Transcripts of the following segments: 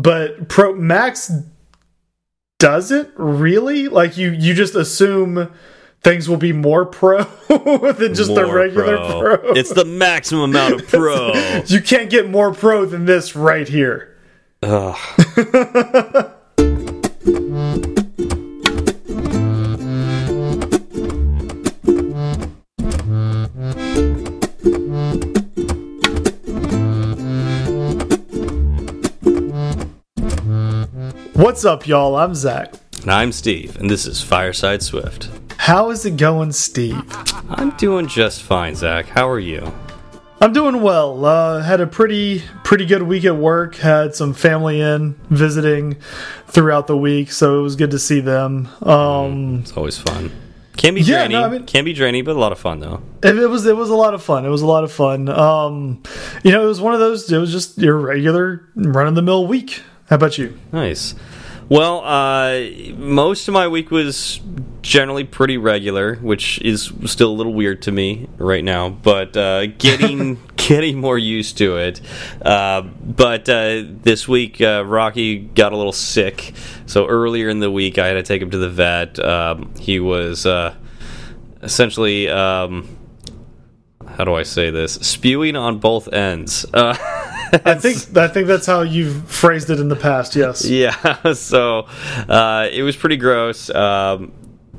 but Pro Max does it really? Like you you just assume things will be more pro than just the More regular pro. It's the maximum amount of pro. you can't get more pro than this right here. Ugh. What's up, y'all? I'm Zach. And I'm Steve, and this is Fireside Swift. How is it going, Steve? I'm doing just fine, Zach. How are you? I'm doing well. Uh, had a pretty pretty good week at work. Had some family in visiting throughout the week, so it was good to see them. Um, It's always fun. Can be Yeah, draining. no, I mean- can be draining, but a lot of fun though. it, it was it was a lot of fun. It was a lot of fun. Um, you know, it was one of those. It was just your regular run of the mill week. How about you? Nice. Well, uh, most of my week was generally pretty regular, which is still a little weird to me right now. But uh, getting getting more used to it. Uh, but uh, this week, uh, Rocky got a little sick, so earlier in the week, I had to take him to the vet. Um, he was uh, essentially. Um, how do I say this? Spewing on both ends. Uh, I think I think that's how you've phrased it in the past. Yes. Yeah, so uh, it was pretty gross. Um,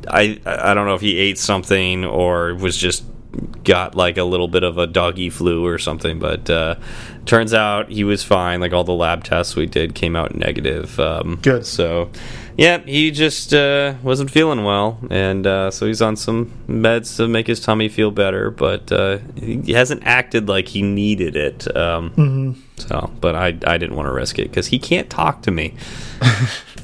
I I don't know if he ate something or was just got like a little bit of a doggy flu or something, but uh, turns out he was fine. Like all the lab tests we did came out negative. Um, Good. So yeah, he just uh, wasn't feeling well, and uh, so he's on some meds to make his tummy feel better. But uh, he hasn't acted like he needed it. Um, So, but I I didn't want to risk it because he can't talk to me.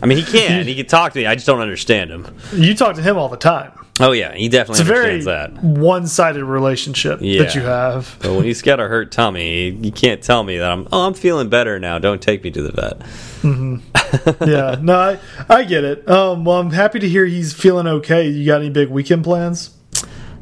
I mean, he can. He can talk to me. I just don't understand him. You talk to him all the time. Oh yeah, he definitely It's a very that. one-sided relationship that you have. But when he's got a hurt tummy, you can't tell me that I'm. Oh, I'm feeling better now. Don't take me to the vet. yeah, no, I, I get it. Um, well, I'm happy to hear he's feeling okay. You got any big weekend plans?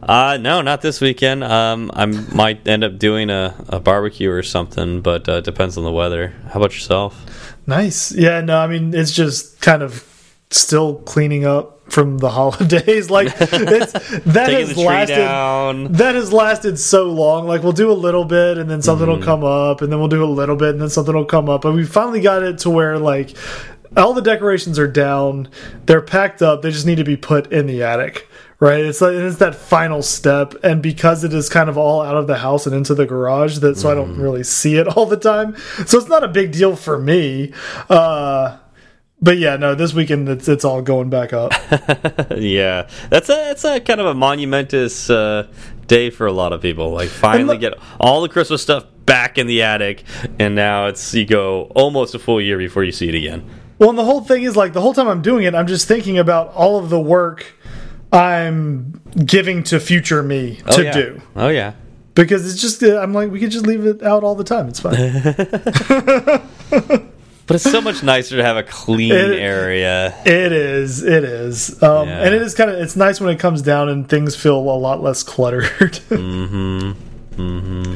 Uh, no, not this weekend. Um, I might end up doing a, a barbecue or something, but uh, depends on the weather. How about yourself? Nice. Yeah, no, I mean it's just kind of still cleaning up from the holidays. Like it's that has lasted. down. That has lasted so long. Like we'll do a little bit, and then something Mm-hmm. will come up, and then we'll do a little bit, and then something will come up. But we finally got it to where like all the decorations are down, they're packed up. They just need to be put in the attic. Right, it's like it's that final step, and because it is kind of all out of the house and into the garage, that so I don't Mm-hmm. really see it all the time. So it's not a big deal for me. Uh, but yeah, no, this weekend it's it's all going back up. yeah, that's a that's a kind of a monumentous uh, day for a lot of people. Like finally get all the Christmas stuff back in the attic, and now it's you go almost a full year before you see it again. Well, and the whole thing is like the whole time I'm doing it, I'm just thinking about all of the work I'm giving to future me to oh, yeah. do Oh yeah. because it's just uh, I'm like we could just leave it out all the time. It's fine. But it's so much nicer to have a clean It- area. it is, it is, um, Yeah. and it is kind of it's nice when it comes down and things feel a lot less cluttered. Hmm. Hmm.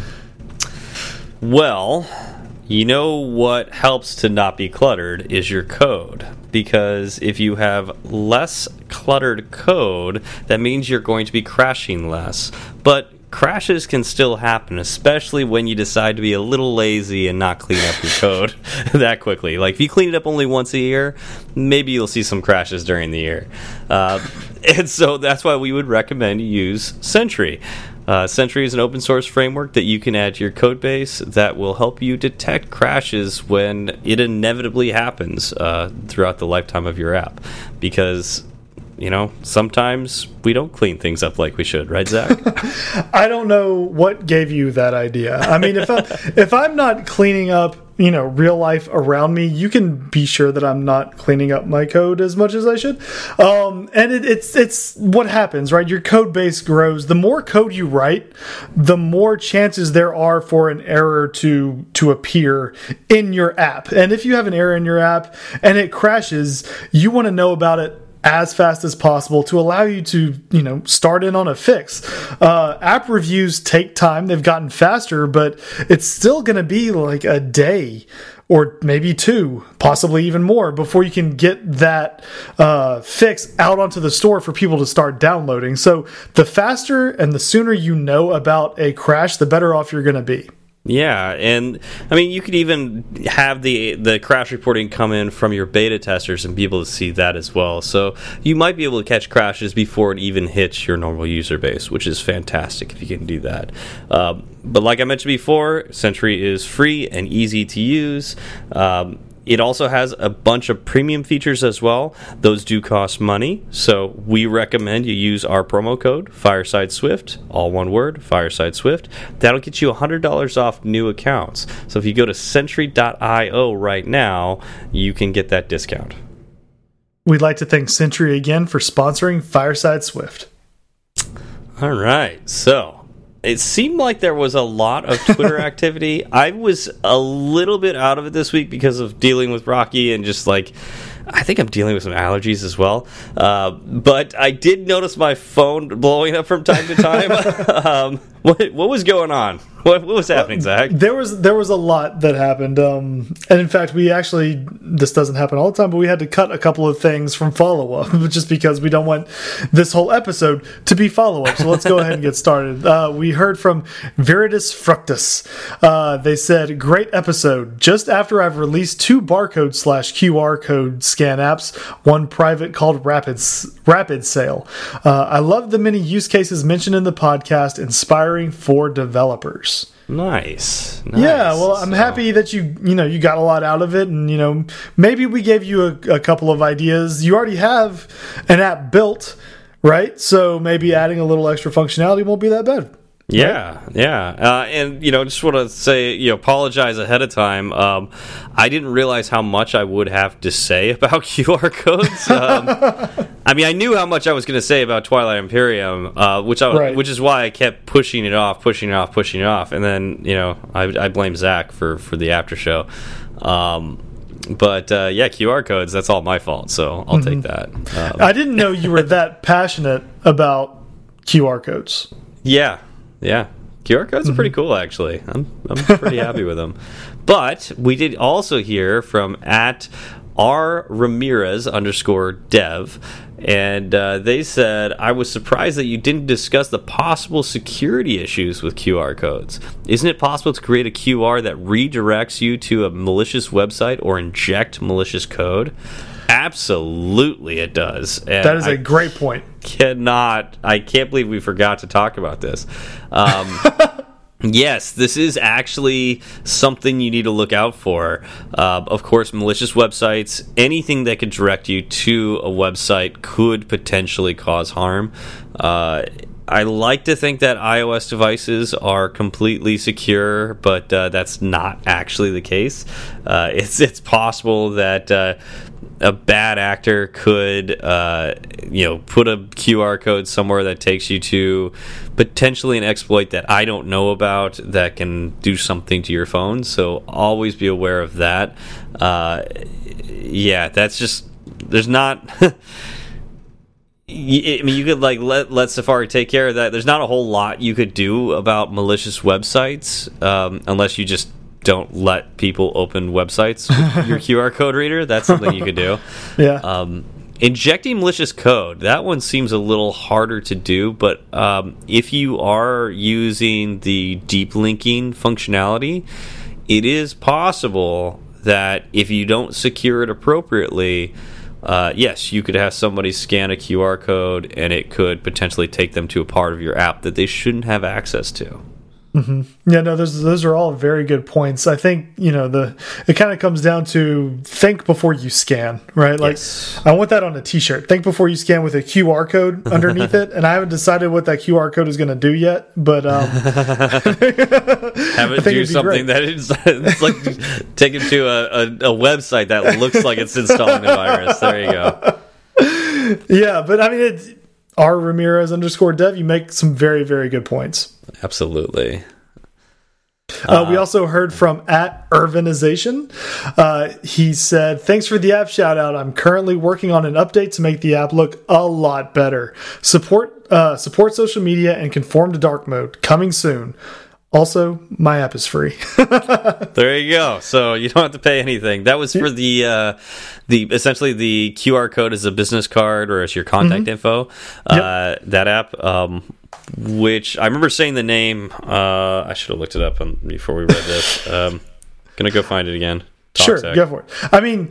Well, you know what helps to not be cluttered is your code. Because if you have less cluttered code, that means you're going to be crashing less. But crashes can still happen, especially when you decide to be a little lazy and not clean up your code that quickly. Like if you clean it up only once a year, maybe you'll see some crashes during the year. Uh, and so that's why we would recommend you use Sentry. Uh, Sentry is an open source framework that you can add to your code base that will help you detect crashes when it inevitably happens uh, throughout the lifetime of your app. Because, you know, sometimes we don't clean things up like we should, right, Zach? I don't know what gave you that idea. I mean, if I, if I'm not cleaning up, you know, real life around me, you can be sure that I'm not cleaning up my code as much as I should. Um, and it, it's it's what happens, right? Your code base grows. The more code you write, the more chances there are for an error to to appear in your app. And if you have an error in your app and it crashes, you want to know about it as fast as possible to allow you to you know start in on a fix uh, app reviews take time they've gotten faster but it's still going to be like a day or maybe two, possibly even more, before you can get that uh, fix out onto the store for people to start downloading. So the faster and the sooner you know about a crash, the better off you're going to be. Yeah, and I mean, you could even have the the crash reporting come in from your beta testers and be able to see that as well. So you might be able to catch crashes before it even hits your normal user base, which is fantastic if you can do that. Um, but like I mentioned before, Sentry is free and easy to use. Um, it also has a bunch of premium features as well. Those do cost money, so we recommend you use our promo code Fireside Swift, all one word, Fireside Swift. That'll get you $100 off new accounts. So if you go to Sentry.io right now, you can get that discount. We'd like to thank Sentry again for sponsoring Fireside Swift. All right, so it seemed like there was a lot of Twitter activity. I was a little bit out of it this week because of dealing with Rocky and just like I think I'm dealing with some allergies as well. Uh, but I did notice my phone blowing up from time to time. um, what what was going on? What, what was happening, Zach? There was there was a lot that happened, um, and in fact, we actually this doesn't happen all the time, but we had to cut a couple of things from follow up just because we don't want this whole episode to be follow up. So let's go ahead and get started. Uh, we heard from Viridis Fructus. Uh, they said, "Great episode. Just after I've released two barcode slash QR code scan apps, one private called Rapid Rapid Sale. Uh, I love the many use cases mentioned in the podcast, inspiring for developers." Nice. nice. Yeah, well, I'm so. happy that you you know you got a lot out of it, and you know maybe we gave you a, a couple of ideas. You already have an app built, right? So maybe adding a little extra functionality won't be that bad. Yeah, right? yeah, uh, and you know, just want to say, you know, apologize ahead of time. Um, I didn't realize how much I would have to say about QR codes. Um, I mean, I knew how much I was going to say about Twilight Imperium, uh, which I, right. which is why I kept pushing it off, pushing it off, pushing it off, and then you know, I, I blame Zach for for the after show. Um, but uh, yeah, QR codes. That's all my fault. So I'll mm -hmm. take that. Um, I didn't know you were that passionate about QR codes. Yeah, yeah. QR codes are pretty mm-hmm. cool, actually. I'm I'm pretty happy with them. But we did also hear from at R Ramirez underscore dev, and uh, they said, I was surprised that you didn't discuss the possible security issues with QR codes. Isn't it possible to create a QR that redirects you to a malicious website or inject malicious code? Absolutely, it does. And that is a I great point. Cannot, I can't believe we forgot to talk about this. Um, Yes, this is actually something you need to look out for. Uh, of course, malicious websites, anything that could direct you to a website could potentially cause harm. Uh, I like to think that iOS devices are completely secure, but uh, that's not actually the case. Uh, it's it's possible that uh, a bad actor could, uh, you know, put a QR code somewhere that takes you to potentially an exploit that I don't know about that can do something to your phone. So always be aware of that. Uh, yeah, that's just there's not. I mean, you could like let let Safari take care of that. There's not a whole lot you could do about malicious websites um, unless you just don't let people open websites with your QR code reader. That's something you could do. Yeah. Um, injecting malicious code that one seems a little harder to do, but um, if you are using the deep linking functionality, it is possible that if you don't secure it appropriately uh, yes, you could have somebody scan a QR code and it could potentially take them to a part of your app that they shouldn't have access to. Mm -hmm. Yeah, no, those those are all very good points. I think you know the it kind of comes down to think before you scan, right? Like yes. I want that on a T-shirt. Think before you scan with a QR code underneath it, and I haven't decided what that QR code is going to do yet, but um, have it do something that is it's like take it to a, a, a website that looks like it's installing the virus. There you go. Yeah, but I mean it's R Ramirez underscore dev. You make some very very good points. Absolutely. Uh, uh, we also heard from at Urbanization. Uh, he said, Thanks for the app shout out. I'm currently working on an update to make the app look a lot better. Support uh, support social media and conform to dark mode. Coming soon. Also, my app is free. there you go. So you don't have to pay anything. That was for the uh, the essentially the QR code is a business card or as your contact mm -hmm. info. Uh, That app, um, which I remember saying the name. Uh, I should have looked it up before we read this. Um, gonna go find it again. Talk sure, sec. go for it. I mean,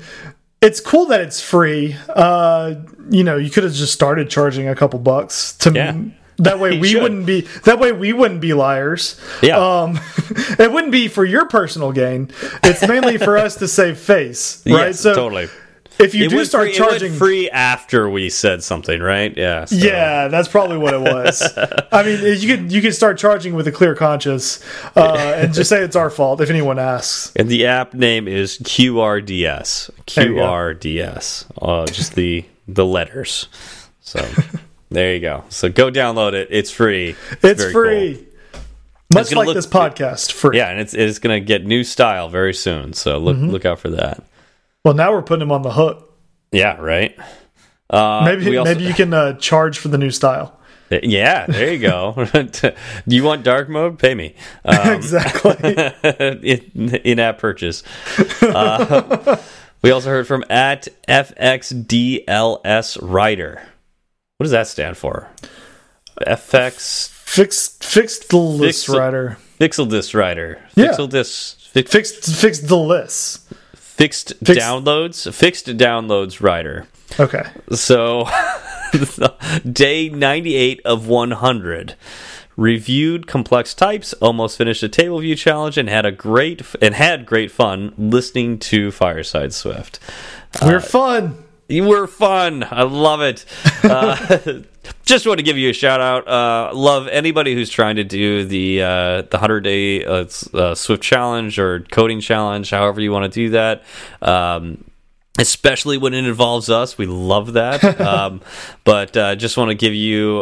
it's cool that it's free. Uh, you know, you could have just started charging a couple bucks to yeah. That way we should. wouldn't be that way we wouldn't be liars. Yeah. Um, it wouldn't be for your personal gain. It's mainly for us to save face, right? Yes, so totally. If you it do start free, charging free after we said something, right? Yeah. So. Yeah, that's probably what it was. I mean, you could you could start charging with a clear conscience uh, and just say it's our fault if anyone asks. And the app name is QRDS. QRDS. Uh, just the the letters. So there you go. So go download it. It's free. It's, it's free. Cool. Much like look, this podcast, free. Yeah, and it's it's going to get new style very soon. So look mm -hmm. look out for that. Well, now we're putting him on the hook. Yeah, right. Uh, maybe also, maybe you can uh, charge for the new style. Yeah, there you go. Do you want dark mode? Pay me. Um, exactly. in, in app purchase. Uh, we also heard from at FXDLS Writer. What does that stand for? FX fixed fixed the list Fixel, writer. Fixel disc writer. Yeah. Fixel disc fix, fixed fixed the list. Fixed, fixed downloads. Fixed downloads writer. Okay. So day 98 of 100 reviewed complex types almost finished a table view challenge and had a great and had great fun listening to fireside swift we're uh, fun you were fun. I love it. Uh, just want to give you a shout out. Uh, love anybody who's trying to do the uh, the hundred day uh, uh, Swift challenge or coding challenge, however you want to do that. Um, especially when it involves us, we love that. um, but uh, just want to give you,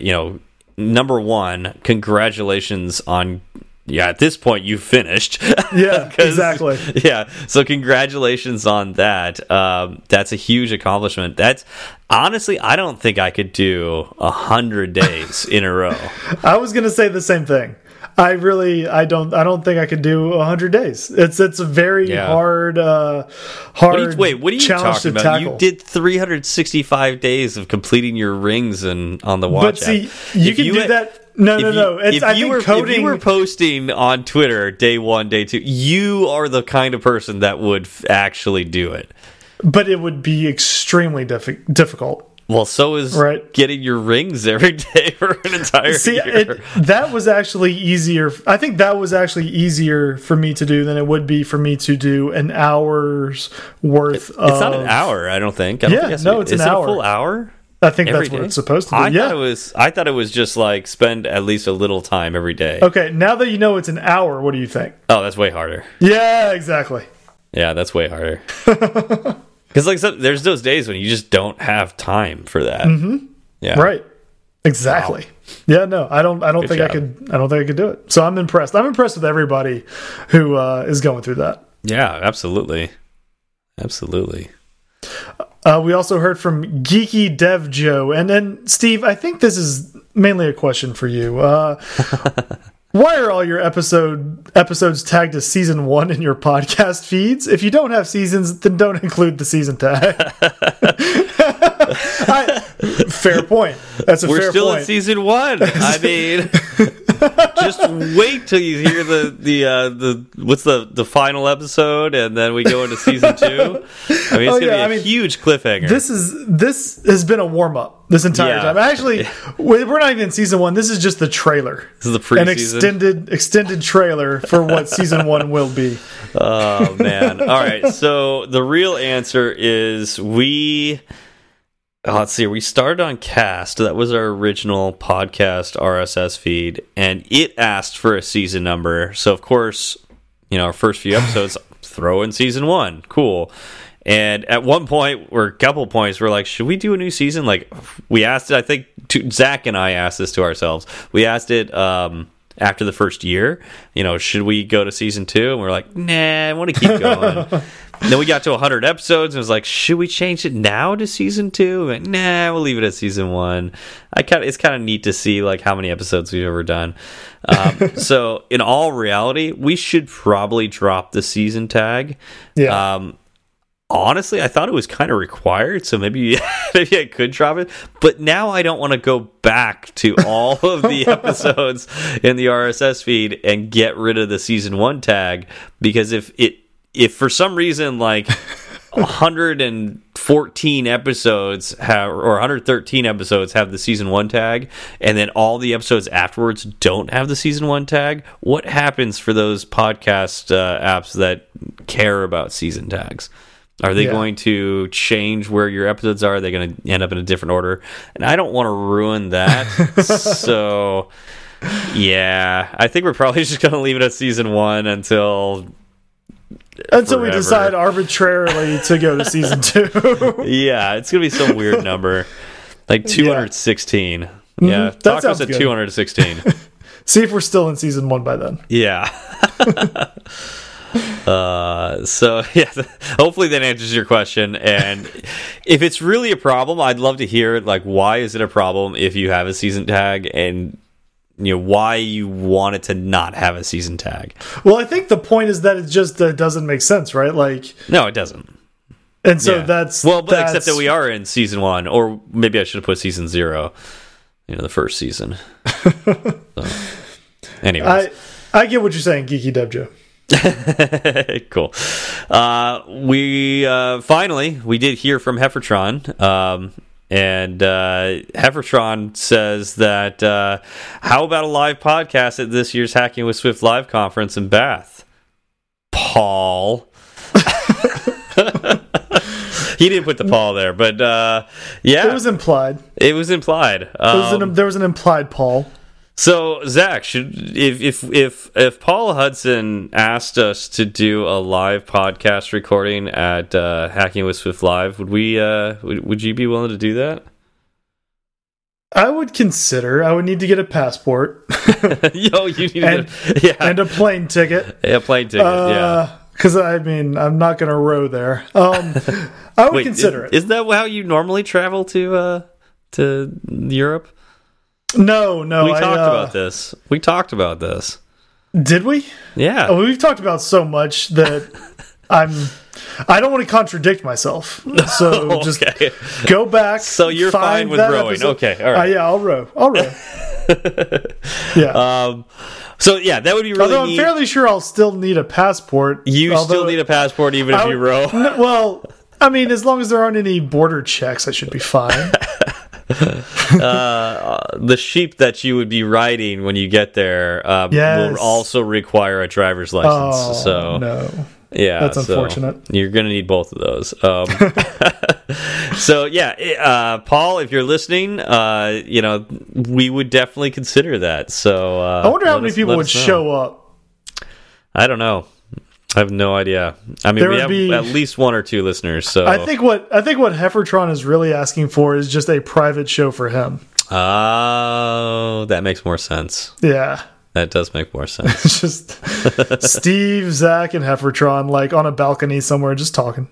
you know, number one, congratulations on yeah, at this point you finished. Yeah, exactly. Yeah, so congratulations on that. Um, that's a huge accomplishment. That's honestly, I don't think I could do a hundred days in a row. I was gonna say the same thing. I really, I don't, I don't think I could do a hundred days. It's it's a very yeah. hard, uh, hard. What you, wait, what are you talking about? Tackle. You did 365 days of completing your rings and on the watch. But see, you if can you do had, that no, no, no. It's, if I you were coding... if you were posting on Twitter day one, day two, you are the kind of person that would actually do it. But it would be extremely difficult. Well, so is right. getting your rings every day for an entire See, year. It, that was actually easier. I think that was actually easier for me to do than it would be for me to do an hour's worth. It, it's of, not an hour. I don't think. I don't yeah, think no, it's is an it. A full hour. I think every that's day? what it's supposed to be. I yeah. thought it was. I thought it was just like spend at least a little time every day. Okay, now that you know it's an hour, what do you think? Oh, that's way harder. Yeah, exactly. Yeah, that's way harder. Because like so, there's those days when you just don't have time for that. Mm -hmm. Yeah. Right. Exactly. Wow. Yeah. No, I don't. I don't Good think job. I could. I don't think I could do it. So I'm impressed. I'm impressed with everybody who uh, is going through that. Yeah. Absolutely. Absolutely. Uh, we also heard from Geeky Dev Joe, and then Steve. I think this is mainly a question for you. Uh, why are all your episode episodes tagged as season one in your podcast feeds? If you don't have seasons, then don't include the season tag. I, fair point. That's a We're fair still point. in season one. I mean, just wait till you hear the the uh, the what's the the final episode, and then we go into season two. I mean, it's oh, gonna yeah, be a I mean, huge cliffhanger. This is this has been a warm up this entire yeah. time. Actually, we're not even in season one. This is just the trailer. This is the pre an extended extended trailer for what season one will be. Oh man! All right, so the real answer is we Oh, let's see. We started on Cast. That was our original podcast RSS feed, and it asked for a season number. So, of course, you know, our first few episodes throw in season one. Cool. And at one point, or a couple points, we're like, should we do a new season? Like, we asked it, I think to, Zach and I asked this to ourselves. We asked it um, after the first year, you know, should we go to season two? And we're like, nah, I want to keep going. then we got to 100 episodes and was like, should we change it now to season two? And nah, we'll leave it at season one. I kind of it's kind of neat to see like how many episodes we've ever done. Um, so in all reality, we should probably drop the season tag. Yeah. Um, honestly, I thought it was kind of required, so maybe maybe I could drop it. But now I don't want to go back to all of the episodes in the RSS feed and get rid of the season one tag because if it if for some reason like 114 episodes have or 113 episodes have the season 1 tag and then all the episodes afterwards don't have the season 1 tag what happens for those podcast uh, apps that care about season tags are they Yeah. going to change where your episodes are? Are they going to end up in a different order? And I don't want to ruin that. so, yeah, I think we're probably just going to leave it at season one until Until we decide arbitrarily to go to season two. yeah, it's gonna be some weird number, like two hundred sixteen. Yeah, Mm-hmm. talk us at good. two hundred sixteen. See if we're still in season one by then. yeah. uh, so yeah, hopefully that answers your question. And if it's really a problem, I'd love to hear like why is it a problem if you have a season tag and you know why you want it to not have a season tag. Well, I think the point is that it just uh, doesn't make sense, right? Like, No, it doesn't. and so Yeah. that's well, but except that we are in season one, or maybe I should have put season zero. You know, the first season. so, anyways, I I get what you're saying, Geeky Dev Joe. cool. Uh, we uh, finally we did hear from Heffertron. Um, and uh, Heffertron says that uh, how about a live podcast at this year's Hacking with Swift live conference in Bath? Paul. he didn't put the Paul there, but uh, yeah, It was implied. It was implied. There was, Um, an, there was an implied Paul. So Zach, should if if if if Paul Hudson asked us to do a live podcast recording at uh, Hacking with Swift Live, would we? Uh, would, would you be willing to do that? I would consider. I would need to get a passport Yo, you need And- to, yeah, and a plane ticket. yeah, plane ticket, yeah. Because I mean, I'm not going to row there. Um, I would Wait, consider is, it. is that how you normally travel to uh, to Europe? No, no. We I, talked uh, about this. We talked about this. Did we? Yeah. Oh, we've talked about so much that I'm. I don't want to contradict myself. So just okay. go back. So you're fine with rowing. episode. Okay, all right. Uh, yeah, I'll row. I'll row. yeah. Um. So yeah, that would be really Although I'm neat. fairly sure I'll still need a passport. you although- still need a passport even if you row. Well, I mean, as long as there aren't any border checks, I should be fine. uh, the sheep that you would be riding when you get there um, Yes. will also require a driver's license. Oh so no, yeah, That's so unfortunate. You're gonna need both of those. Um, so yeah, uh, Paul, if you're listening, uh, you know we would definitely consider that. So uh, I wonder how many us- people would show up. I don't know. I have no idea. I mean, There we have be- at least one or two listeners. So I think what I think what Heffertron is really asking for is just a private show for him. Oh, that makes more sense. Yeah, That does make more sense. just Steve, Zach, and Heffertron like on a balcony somewhere, just talking,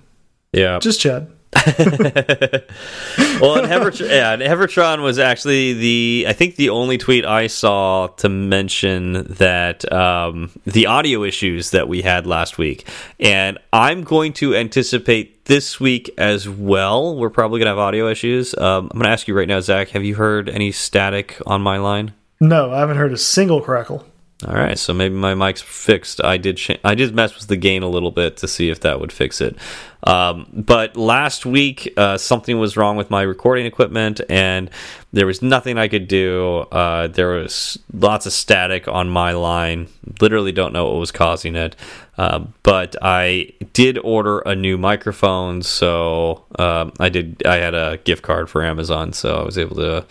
Yeah. just Chad. well, and, Heffertron, yeah, and Heffertron was actually the I think the only tweet I saw to mention that um, the audio issues that we had last week, and I'm going to anticipate this week as well. We're probably gonna have audio issues. Um, I'm gonna ask you right now, Zach. Have you heard any static on my line? No, I haven't heard a single crackle. All right, so maybe my mic's fixed. I did I did mess with the gain a little bit to see if that would fix it. Um, but last week, uh, something was wrong with my recording equipment, and there was nothing I could do. Uh, there was lots of static on my line. Literally, don't know what was causing it. Uh, but I did order a new microphone, so um, I did. I had a gift card for Amazon, so I was able to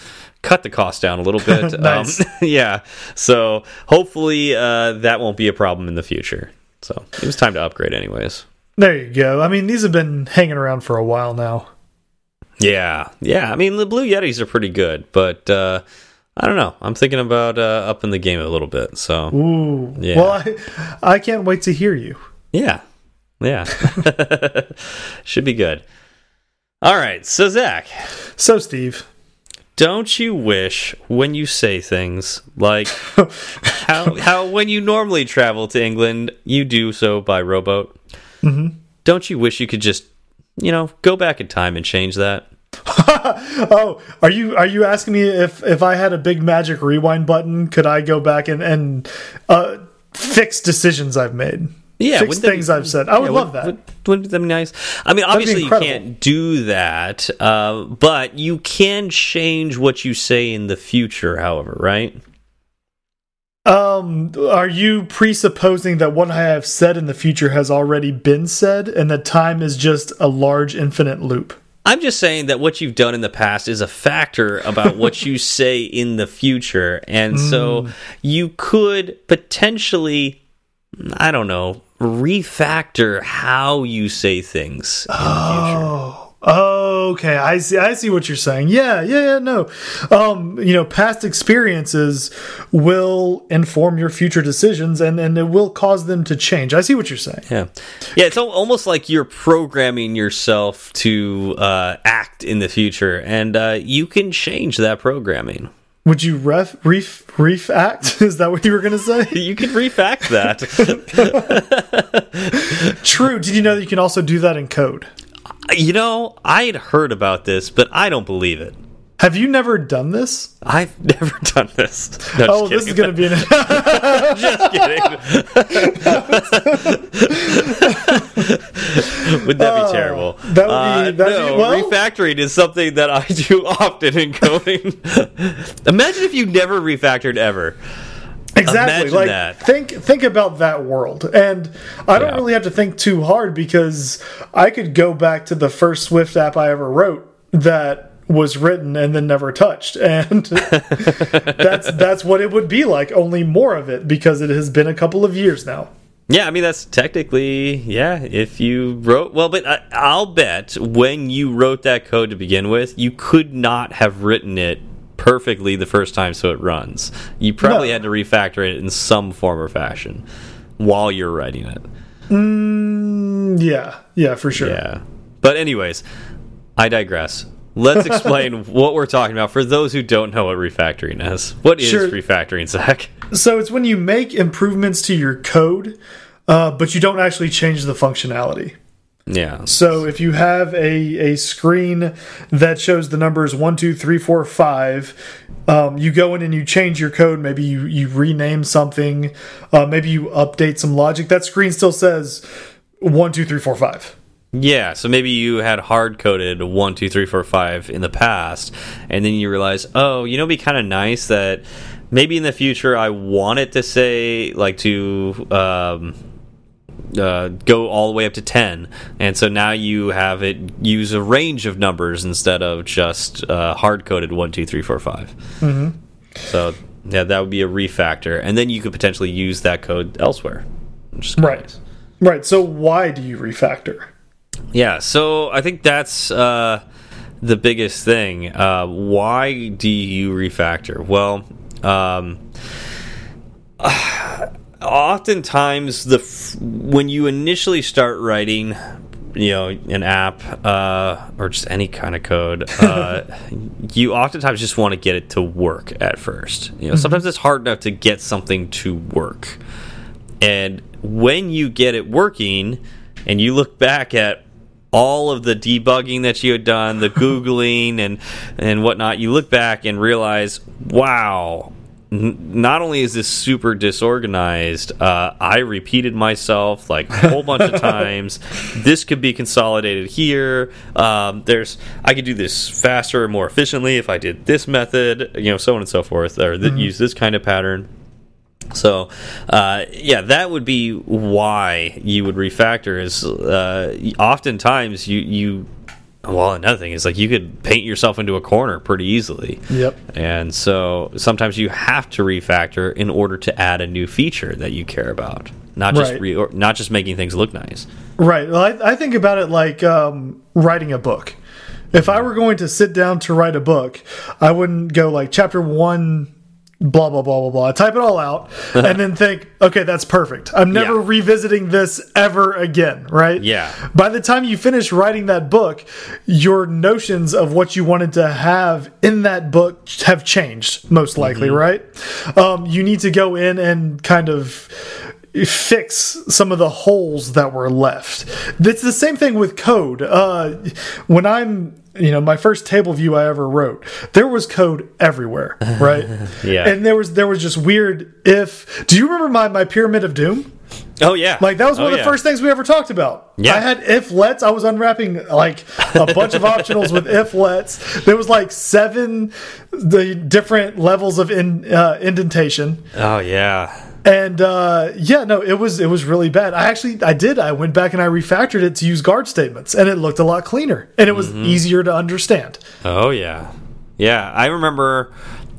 cut the cost down a little bit. Nice. um, yeah. So hopefully uh, that won't be a problem in the future. So it was time to upgrade, anyways. There you go. I mean, these have been hanging around for a while now. Yeah, yeah. I mean, the Blue Yetis are pretty good, but uh, I don't know. I'm thinking about uh, upping the game a little bit. So Ooh. Yeah. Well, I, I can't wait to hear you. yeah, Yeah. Should be good. All right. So, Zach, So, Steve, don't you wish when you say things like how, how when you normally travel to England, you do so by rowboat? Mm-hmm. Don't you wish you could just, you know, go back in time and change that? oh, are you are you asking me if if I had a big magic rewind button, could I go back and and uh, fix decisions I've made? Yeah, fix things be- I've said. I would Yeah, love would- that. Would, wouldn't that be nice? I mean, obviously you can't do that, uh, but you can change what you say in the future. However, right? Um, are you presupposing that what I have said in the future has already been said, and that time is just a large infinite loop? I'm just saying that what you've done in the past is a factor about what you say in the future. And so you could potentially, I don't know, refactor how you say things in the future. Oh, okay. I see. I see what you're saying. Yeah, yeah, yeah. No, um, you know, past experiences will inform your future decisions, and and it will cause them to change. I see what you're saying. Yeah. Yeah, it's al- almost like you're programming yourself to uh, act in the future, and uh, you can change that programming. Would you ref reef reef act? Is that what you were going to say? You can refact that. True. Did you know that you can also do that in code? you know, I had heard about this, but I don't believe it. Have you never done this? I've never done this. No, Oh, this is going to be an. just kidding. would that be uh, terrible? Oh, that would be- uh, be- no, well- refactoring is something that I do often in coding. Imagine if you never refactored ever. exactly Imagine like that. think think about that world and i don't Yeah. really have to think too hard because i could go back to the first swift app i ever wrote that was written and then never touched and that's that's what it would be like only more of it because it has been a couple of years now Yeah, I mean that's technically yeah. If you wrote well, but I, I'll bet when you wrote that code to begin with, you could not have written it perfectly the first time, so it runs. You probably No. had to refactor it in some form or fashion while you're writing it. Mm, yeah yeah for sure Yeah. But anyways, I digress. Let's explain what we're talking about for those who don't know what refactoring is. What is Sure. refactoring, Zach? so it's when you make improvements to your code uh, but you don't actually change the functionality Yeah. So if you have a, a screen that shows the numbers one, two, three, four, five, um, you go in and you change your code. Maybe you, you rename something. Uh, maybe you update some logic. That screen still says one, two, three, four, five. Yeah, so maybe you had hard coded one, two, three, four, five in the past, and then you realize, oh, you know, it'd be kind of nice that maybe in the future I want it to say like to um, uh, go all the way up to ten, and so now you have it use a range of numbers instead of just uh, hard coded one, two, three, four, five. Mm-hmm. So yeah, that would be a refactor, and then you could potentially use that code elsewhere. Right. nice. Right. So why do you refactor? Yeah, so I think that's uh, the biggest thing. Uh, why do you refactor? Well, um, oftentimes the when you initially start writing, you know, an app uh, or just any kind of code, uh, you oftentimes just want to get it to work at first. You know, sometimes it's hard enough to get something to work. And when you get it working and you look back at all of the debugging that you had done, the Googling and, and whatnot, you look back and realize, wow, n- not only is this super disorganized, uh, I repeated myself like a whole bunch of times. This could be consolidated here. Um, there's I could do this faster and more efficiently if I did this method, you know, so on and so forth, or th use this kind of pattern. So, uh, yeah, that would be why you would refactor. Is uh, oftentimes you you well, another thing is like you could paint yourself into a corner pretty easily. Yep. And so sometimes you have to refactor in order to add a new feature that you care about, not just Right. re not just making things look nice. Right. Well, I, I think about it like um, writing a book. If I were going to sit down to write a book, I wouldn't go like chapter one, blah blah blah blah blah. I type it all out and then think, okay, that's perfect. I'm never Yeah. revisiting this ever again, right? Yeah. By the time you finish writing that book, your notions of what you wanted to have in that book have changed, most likely, right? Um, you need to go in and kind of fix some of the holes that were left. It's the same thing with code. Uh, when I'm, you know, my first table view I ever wrote, there was code everywhere, right? Yeah. And there was there was just weird if. Do you remember my my pyramid of doom? Oh yeah. Like that was one Oh, of the yeah. first things we ever talked about. Yeah. I had if lets. I was unwrapping like a bunch of optionals with if lets. There was like seven the different levels of in, uh, indentation. Oh yeah. And uh, yeah, no, it was it was really bad. I actually I did. I went back and I refactored it to use guard statements, and it looked a lot cleaner, and it was Mm-hmm. easier to understand. Oh yeah, yeah. I remember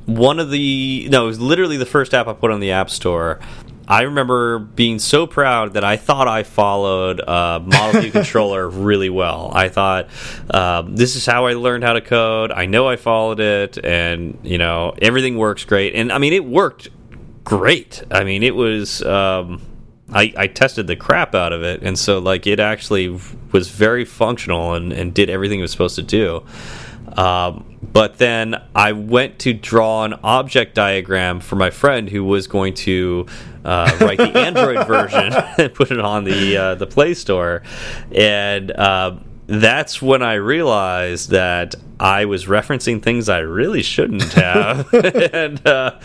one of the no, it was literally the first app I put on the App Store. I remember being so proud that I thought I followed uh, Model View Controller really well. I thought um, this is how I learned how to code. I know I followed it, and you know everything works great. And I mean, it worked great. I mean, it was. Um, I, I tested the crap out of it, and so like it actually was very functional and, and did everything it was supposed to do. Um, but then I went to draw an object diagram for my friend who was going to uh, write the Android version and put it on the uh, the Play Store, and uh, that's when I realized that I was referencing things I really shouldn't have, and uh,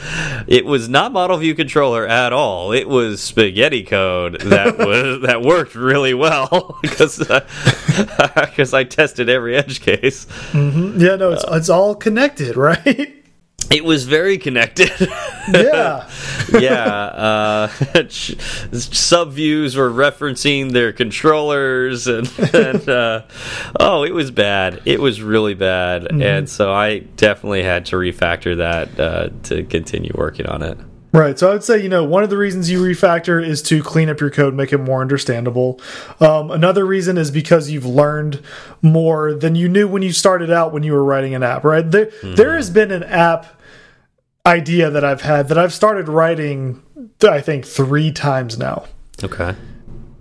it was not Model View Controller at all. It was spaghetti code that was that worked really well because because uh, I tested every edge case. Mm-hmm. Yeah, no, it's uh, it's all connected, right? It was very connected. yeah. yeah, uh, sub views were referencing their controllers, and, and uh, oh, it was bad. It was really bad, and so I definitely had to refactor that uh, to continue working on it. Right. So I would say, you know, one of the reasons you refactor is to clean up your code, make it more understandable. Um, another reason is because you've learned more than you knew when you started out when you were writing an app, right? There, there has been an app idea that I've had that I've started writing, I think, three times now, Okay.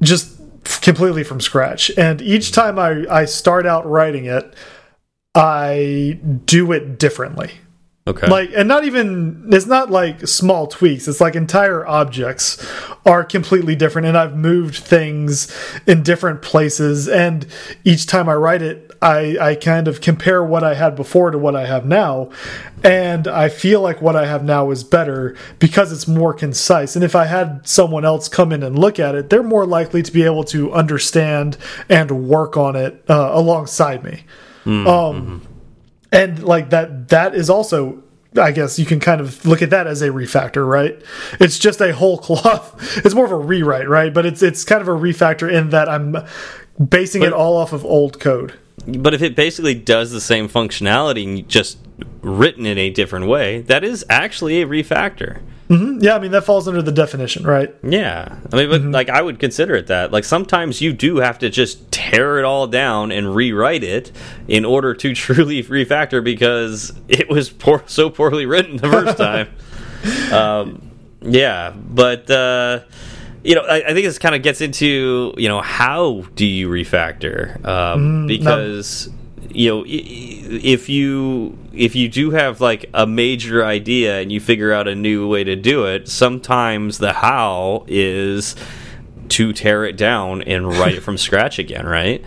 just completely from scratch. And each time I, I start out writing it, I do it differently Okay. like and not even it's not like small tweaks. It's like entire objects are completely different and i've moved things in different places and each time i write it i i kind of compare what i had before to what i have now and i feel like what i have now is better because it's more concise. And if i had someone else come in and look at it they're more likely to be able to understand and work on it uh, alongside me. Um and like that that is also i guess you can kind of look at that as a refactor right? It's just a whole cloth. It's more of a rewrite right? But it's it's kind of a refactor in that i'm basing it all off of old code. But if it basically does the same functionality, and just written in a different way, that is actually a refactor. Yeah i mean that falls under the definition right? Yeah, I mean, but like I would consider it that. Like sometimes you do have to just tear it all down and rewrite it in order to truly refactor because it was poor, so poorly written the first time. um, yeah, but uh, you know, I, I think this kind of gets into you know how do you refactor? Um, because you know if you if you do have like a major idea and you figure out a new way to do it sometimes the how is to tear it down and write it from scratch again right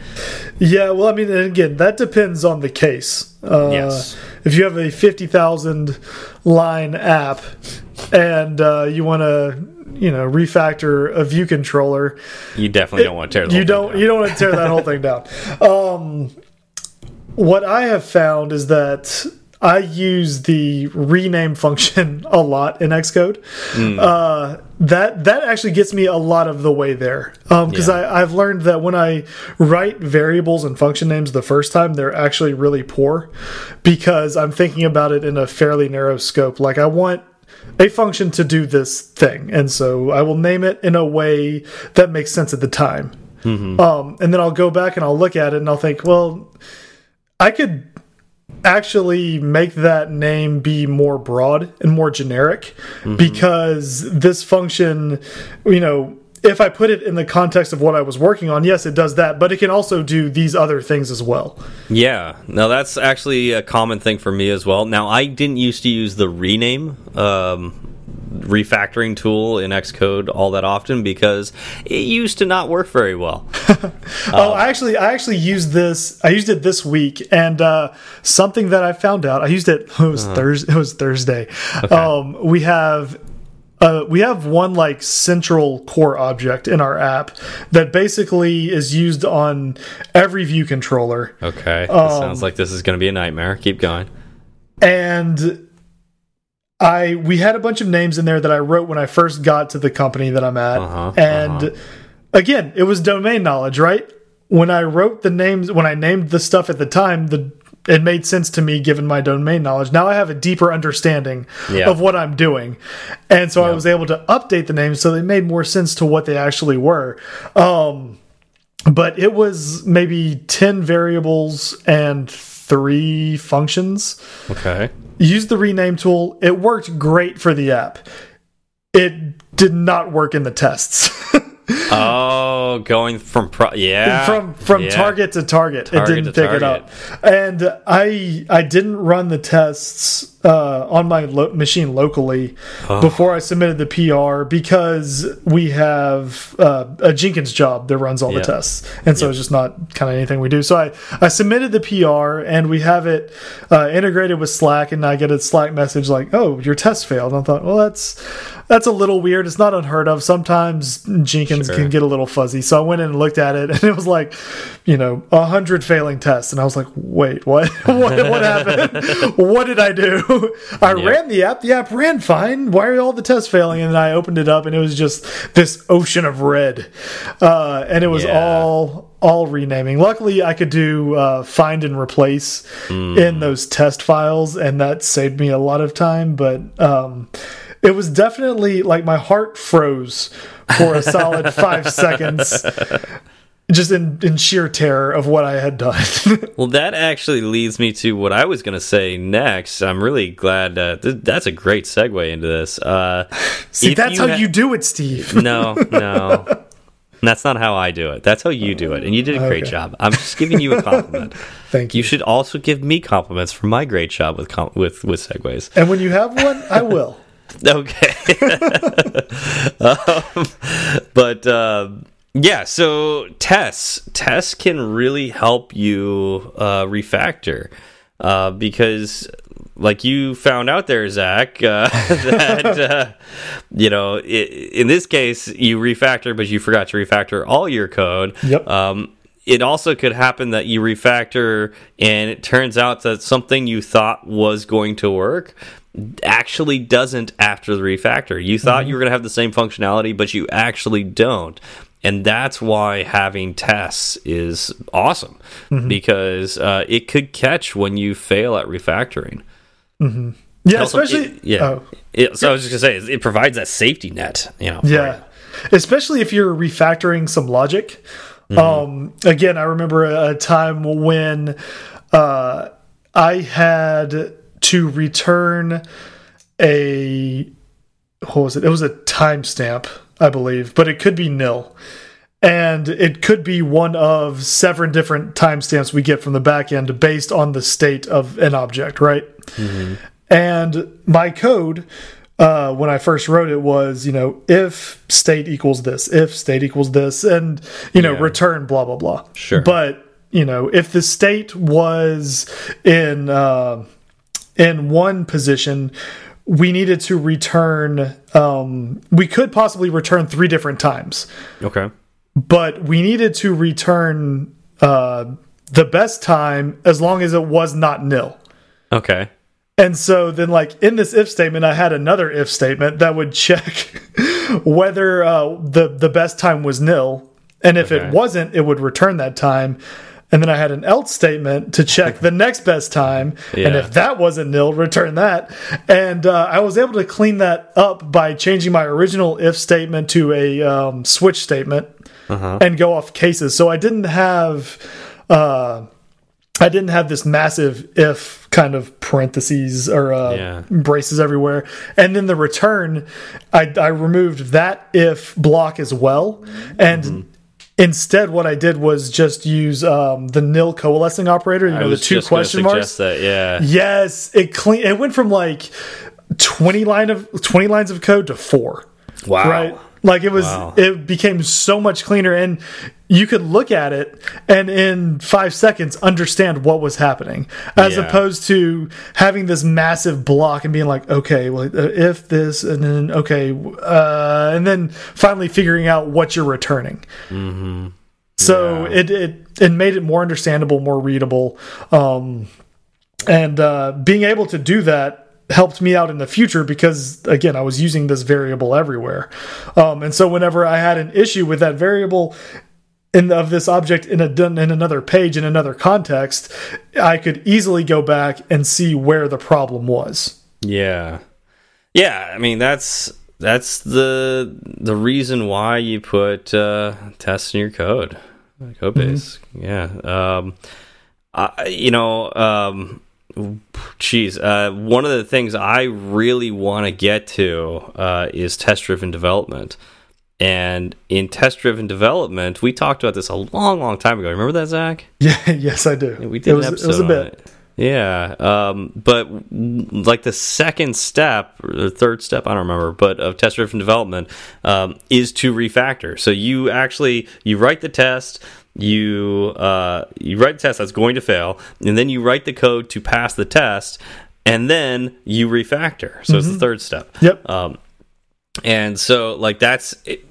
yeah well i mean and again that depends on the case uh, Yes. if you have a 50000 line app and uh, you want to you know refactor a view controller you definitely don't want to tear you don't down. you don't want to tear that whole thing down um what i have found is that i use the rename function a lot in xcode. Hmm. uh that that actually gets me a lot of the way there. Um because Yeah. i i've learned that when i write variables and function names the first time they're actually really poor because i'm thinking about it in a fairly narrow scope. Like i want a function to do this thing and so i will name it in a way that makes sense at the time. Um, and then i'll go back and i'll look at it and i'll think well i could actually make that name be more broad and more generic Mm-hmm. because this function, you know, if I put it in the context of what I was working on, yes, it does that, but it can also do these other things as well. Yeah, now that's actually a common thing for me as well. Now, I didn't used to use the rename um, refactoring tool in Xcode all that often because it used to not work very well. oh, I actually, I actually used this. I used it this week, and uh, something that I found out. I used it. It was Thursday. It was Thursday. Um, we have. Uh, we have one like central core object in our app that basically is used on every view controller. Okay, Um, sounds like this is going to be a nightmare. Keep going. and I we had a bunch of names in there that I wrote when I first got to the company that I'm at, Uh-huh, and uh-huh. again, it was domain knowledge, right? When I wrote the names, when I named the stuff at the time, the it made sense to me given my domain knowledge. Now I have a deeper understanding Yeah. of what I'm doing, and so I was able to update the names so they made more sense to what they actually were. Um, but it was maybe ten variables and three functions Okay. Used the rename tool. It worked great for the app. It did not work in the tests. Oh, going from pro yeah from from yeah. target to target, Target it didn't pick it up. And I I didn't run the tests uh, on my lo machine locally before I submitted the PR because we have uh, a Jenkins job that runs all the tests, and so it's just not kind of anything we do. So I I submitted the PR and we have it uh, integrated with Slack, and I get a Slack message like, "Oh, your test failed." And I thought, well, that's that's a little weird. It's not unheard of. Sometimes Jenkins Sure. can get a little fuzzy. So I went in and looked at it, and it was like, you know, a hundred failing tests, and I was like, wait, what? what, what happened? what did I do? I Yeah. ran the app. The app ran fine. Why are all the tests failing? And then I opened it up, and it was just this ocean of red, uh, and it was Yeah. all all renaming. Luckily, I could do uh, find and replace Hmm. in those test files, and that saved me a lot of time. But um, it was definitely like my heart froze for a solid five seconds, just in, in sheer terror of what I had done. Well, that actually leads me to what I was going to say next. I'm really glad uh, th that's a great segue into this. Uh, See, that's how you do it, Steve. No, no. That's not how I do it. That's how you do it, and you did a great Okay. job. I'm just giving you a compliment. Thank you. You should also give me compliments for my great job with com with with segues. And when you have one, I will. Okay. um, but uh, yeah, so tests tests can really help you uh, refactor uh, because, like you found out there, Zach, uh, that uh, you know i in this case you refactor, but you forgot to refactor all your code. Yep. Um, it also could happen that you refactor and it turns out that something you thought was going to work actually doesn't after the refactor. You thought mm-hmm. you were going to have the same functionality, but you actually don't. And that's why having tests is awesome mm-hmm. because uh, it could catch when you fail at refactoring. Mm-hmm. Yeah, Also, especially it- yeah. oh. It- so I was just gonna say it provides that safety net. You know. Yeah. Especially if you're refactoring some logic. Um, again, I remember a, time when uh, I had to return a what was it? It was a timestamp, I believe, but it could be nil. And it could be one of seven different timestamps we get from the back end based on the state of an object, right? And my code, uh, when I first wrote it, was you know if state equals this, if state equals this, and you know Yeah. return blah blah blah. Sure. But you know if the state was in uh, in one position, we needed to return. Um, we could possibly return three different times Okay. but we needed to return uh, the best time as long as it was not nil. Okay. And so then, like in this if statement, I had another if statement that would check whether uh, the the best time was nil, and if Okay. it wasn't, it would return that time. And then I had an else statement to check the next best time, and if that wasn't nil, return that. And uh, I was able to clean that up by changing my original if statement to a um, switch statement and go off cases. So I didn't have uh, I didn't have this massive if kind of parentheses or uh, Yeah. braces everywhere. And then the return, I, I removed that if block as well. And Mm-hmm. instead, what I did was just use um, the nil coalescing operator, you I know, the two just question marks. that. Yeah. Yes, it clean. It went from like twenty line of twenty lines of code to four. Wow. Right. Like it was. Wow. It became so much cleaner, and you could look at it and in five seconds understand what was happening, as Yeah. opposed to having this massive block and being like, okay, well, uh, if this, and then okay, uh, and then finally figuring out what you're returning. So Yeah. it, it it made it more understandable, more readable, um, and uh, being able to do that helped me out in the future because again I was using this variable everywhere, um, and so whenever I had an issue with that variable in of this object in a in another page in another context, I could easily go back and see where the problem was. Yeah. Yeah, I mean that's that's the the reason why you put uh tests in your code. Code base. Yeah. Um I, you know, um geez, uh one of the things I really want to get to uh is test driven development. And in test driven development, we talked about this a long, long time ago. Remember that, Zach? Yeah, yes, I do. We did it was, an it was a bit. it. Yeah, um, but mm, like the second step or the third step, I don't remember, but of test driven development um, is to refactor. So you actually you write the test, you uh, you write the test that's going to fail, and then you write the code to pass the test, and then you refactor. So it's the third step. Yep. Um, and so like that's it,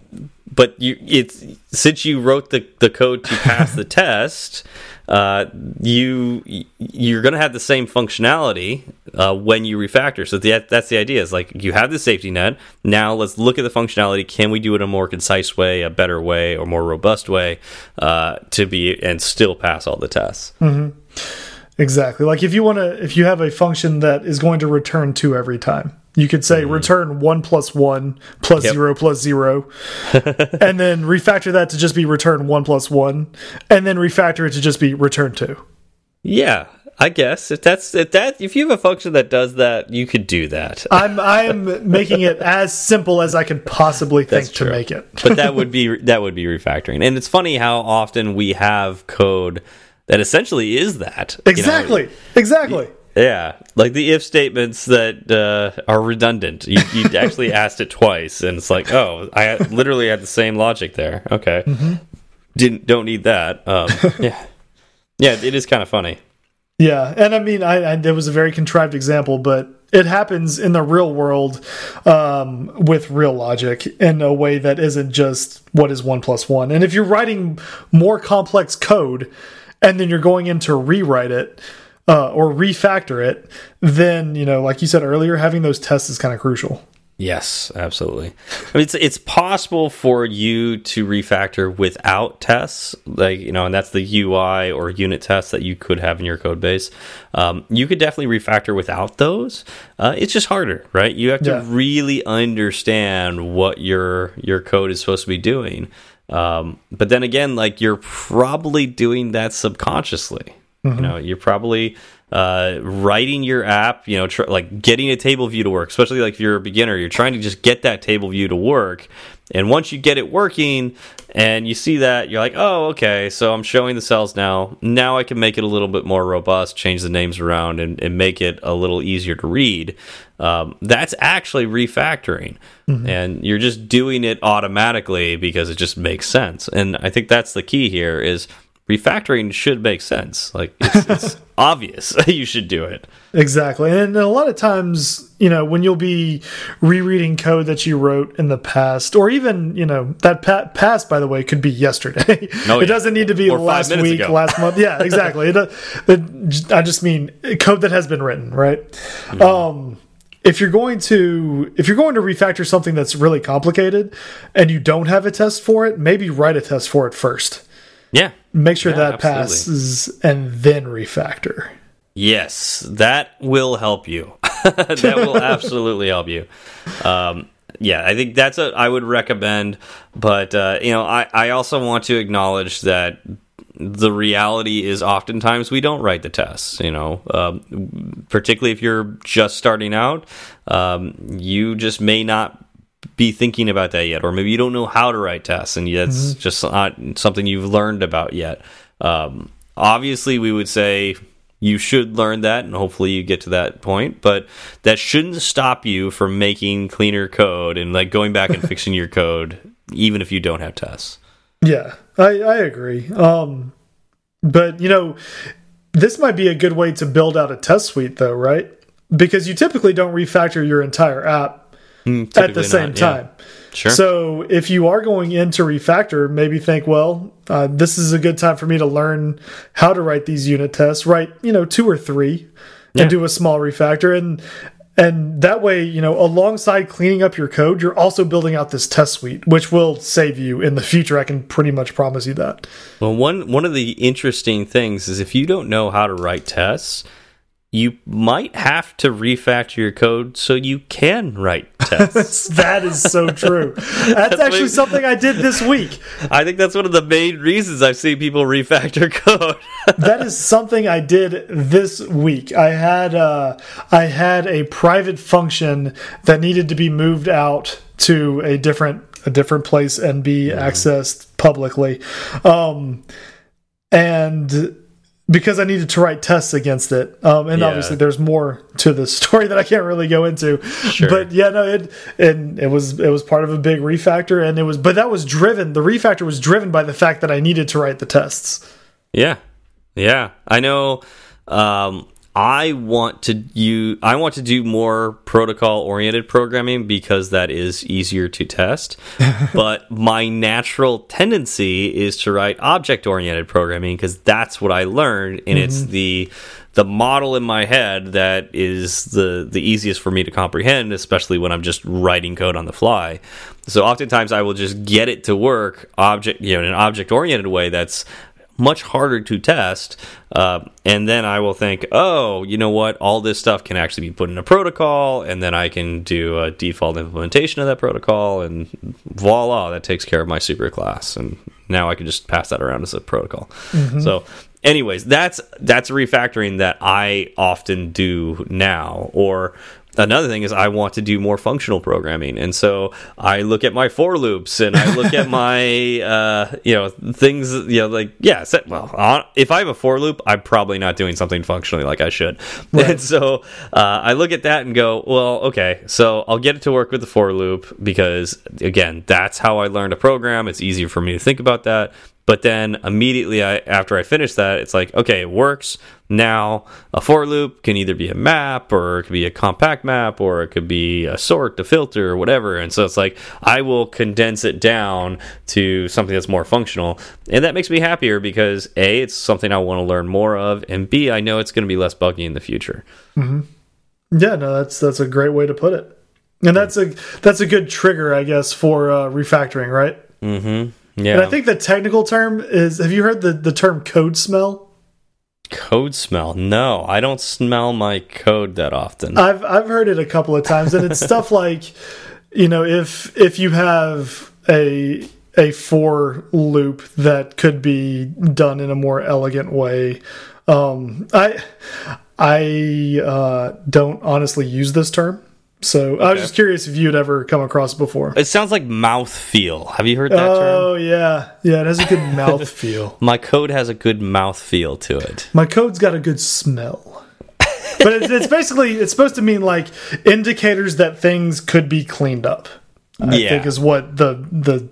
but you it's since you wrote the the code to pass the test uh, you you're going to have the same functionality uh, when you refactor. So that that's the idea is like you have the safety net. Now let's look at the functionality. Can we do it in a more concise way a better way or more robust way uh, to be and still pass all the tests? Exactly. Like if you want to, if you have a function that is going to return two every time, you could say mm-hmm. return one plus one plus. Yep. zero plus zero, and then refactor that to just be return one plus one, and then refactor it to just be return two. yeah I guess if that's if that if you have a function that does that you could do that I'm I'm making it as simple as I can possibly think to make it. but that would be that would be refactoring and it's funny how often we have code that essentially is that you know? Exactly. Yeah. Like the if statements that uh, are redundant. You, you actually asked it twice and it's like oh i literally had the same logic there. Okay. Didn't don't need that. Um, yeah. Yeah it is kind of funny. Yeah, and I mean, I, I it was a very contrived example, but it happens in the real world um, with real logic in a way that isn't just what is one plus one. And if you're writing more complex code, and then you're going in to rewrite it uh, or refactor it, then you know, like you said earlier, having those tests is kind of crucial. Yes, absolutely. I mean, it's it's possible for you to refactor without tests, like you know, and that's the UI or unit tests that you could have in your code base. Um, you could definitely refactor without those. Uh, it's just harder, right? You have to Yeah. really understand what your your code is supposed to be doing. Um, but then again, like you're probably doing that subconsciously. You know, you're probably uh, writing your app. You know, like getting a table view to work. Especially like if you're a beginner, you're trying to just get that table view to work. And once you get it working, and you see that, you're like, oh, okay. So I'm showing the cells now. Now I can make it a little bit more robust, change the names around, and, and make it a little easier to read. Um, that's actually refactoring, and you're just doing it automatically because it just makes sense. And I think that's the key here is refactoring should make sense. Like it's, it's obvious you should do it. Exactly. And a lot of times, you know, when you'll be rereading code that you wrote in the past, or even, you know, that pa past, by the way, could be yesterday. Oh, it yeah. doesn't need to be Or last week, ago. last month. Yeah, exactly. it, it, I just mean code that has been written, right? Mm-hmm. Um, if you're going to if you're going to refactor something that's really complicated and you don't have a test for it, maybe write a test for it first. Yeah. Make sure Yeah, that absolutely. passes and then refactor. Yes, that will help you. that will absolutely help you. Um, yeah, I think that's a I would recommend. But uh, you know, I I also want to acknowledge that the reality is oftentimes we don't write the tests. You know, um, particularly if you're just starting out, um, you just may not be thinking about that yet, or maybe you don't know how to write tests, and that's mm -hmm. just not something you've learned about yet. Um, obviously, we would say you should learn that, and hopefully you get to that point. But that shouldn't stop you from making cleaner code and like going back and fixing your code, even if you don't have tests. Yeah, I, I agree. Um, but you know, this might be a good way to build out a test suite, though, right? Because you typically don't refactor your entire app mm, at the same not, time. Yeah. Sure. So if you are going into refactor, maybe think, well, uh, this is a good time for me to learn how to write these unit tests. Write, you know, two or three, yeah. and do a small refactor. And and that way, you know, alongside cleaning up your code, you're also building out this test suite, which will save you in the future. I can pretty much promise you that. Well, one one of the interesting things is if you don't know how to write tests, you might have to refactor your code so you can write tests. that is so true. That's, that's actually what, something I did this week. I think that's one of the main reasons I've seen people refactor code. that is something I did this week. I had uh, I had a private function that needed to be moved out to a different a different place and be mm. accessed publicly. Um, and because I needed to write tests against it. Um, and yeah. obviously, there's more to the story that I can't really go into. Sure. But yeah, no, it and it was it was part of a big refactor, and it was but that was driven. The refactor was driven by the fact that I needed to write the tests. Yeah, yeah, I know. Um, I want to you I want to do more protocol oriented programming because that is easier to test. but my natural tendency is to write object oriented programming because that's what I learned and mm -hmm. it's mm-hmm. the the model in my head that is the the easiest for me to comprehend, especially when I'm just writing code on the fly. So oftentimes I will just get it to work object you know in an object oriented way that's much harder to test. Uh, and then I will think, oh, you know what? All this stuff can actually be put in a protocol, and then I can do a default implementation of that protocol, and voila, that takes care of my super class. And now I can just pass that around as a protocol. Mm -hmm. So anyways that's that's refactoring that i often do now or another thing is I want to do more functional programming, and so I look at my for loops and I look at my uh, you know things you know like yeah set, well if I have a for loop I'm probably not doing something functionally like I should, right. and so uh, I look at that and go well okay so I'll get it to work with the for loop because again that's how I learned to program. It's easier for me to think about that. But then immediately I, after I finish that, it's like, okay, it works. Now, a for loop can either be a map or it could be a compact map or it could be a sort, a filter, or whatever. And so it's like, I will condense it down to something that's more functional. And that makes me happier because A, it's something I want to learn more of. And B, I know it's going to be less buggy in the future. Mm -hmm. Yeah, no, that's that's a great way to put it. And that's a that's a good trigger, I guess, for uh, refactoring, right? Mm -hmm. Yeah. And I think the technical term is have you heard the, the term code smell? Code smell? No, I don't smell my code that often. I've I've heard it a couple of times and it's stuff like you know, if if you have a a for loop that could be done in a more elegant way. Um I I uh, don't honestly use this term. So okay. I was just curious if you'd ever come across it before. It sounds like mouth feel. Have you heard that oh, term? Oh yeah, yeah. It has a good mouth feel. My code has a good mouth feel to it. My code's got a good smell. but it's, it's, basically it's supposed to mean like indicators that things could be cleaned up. I yeah. think is what the the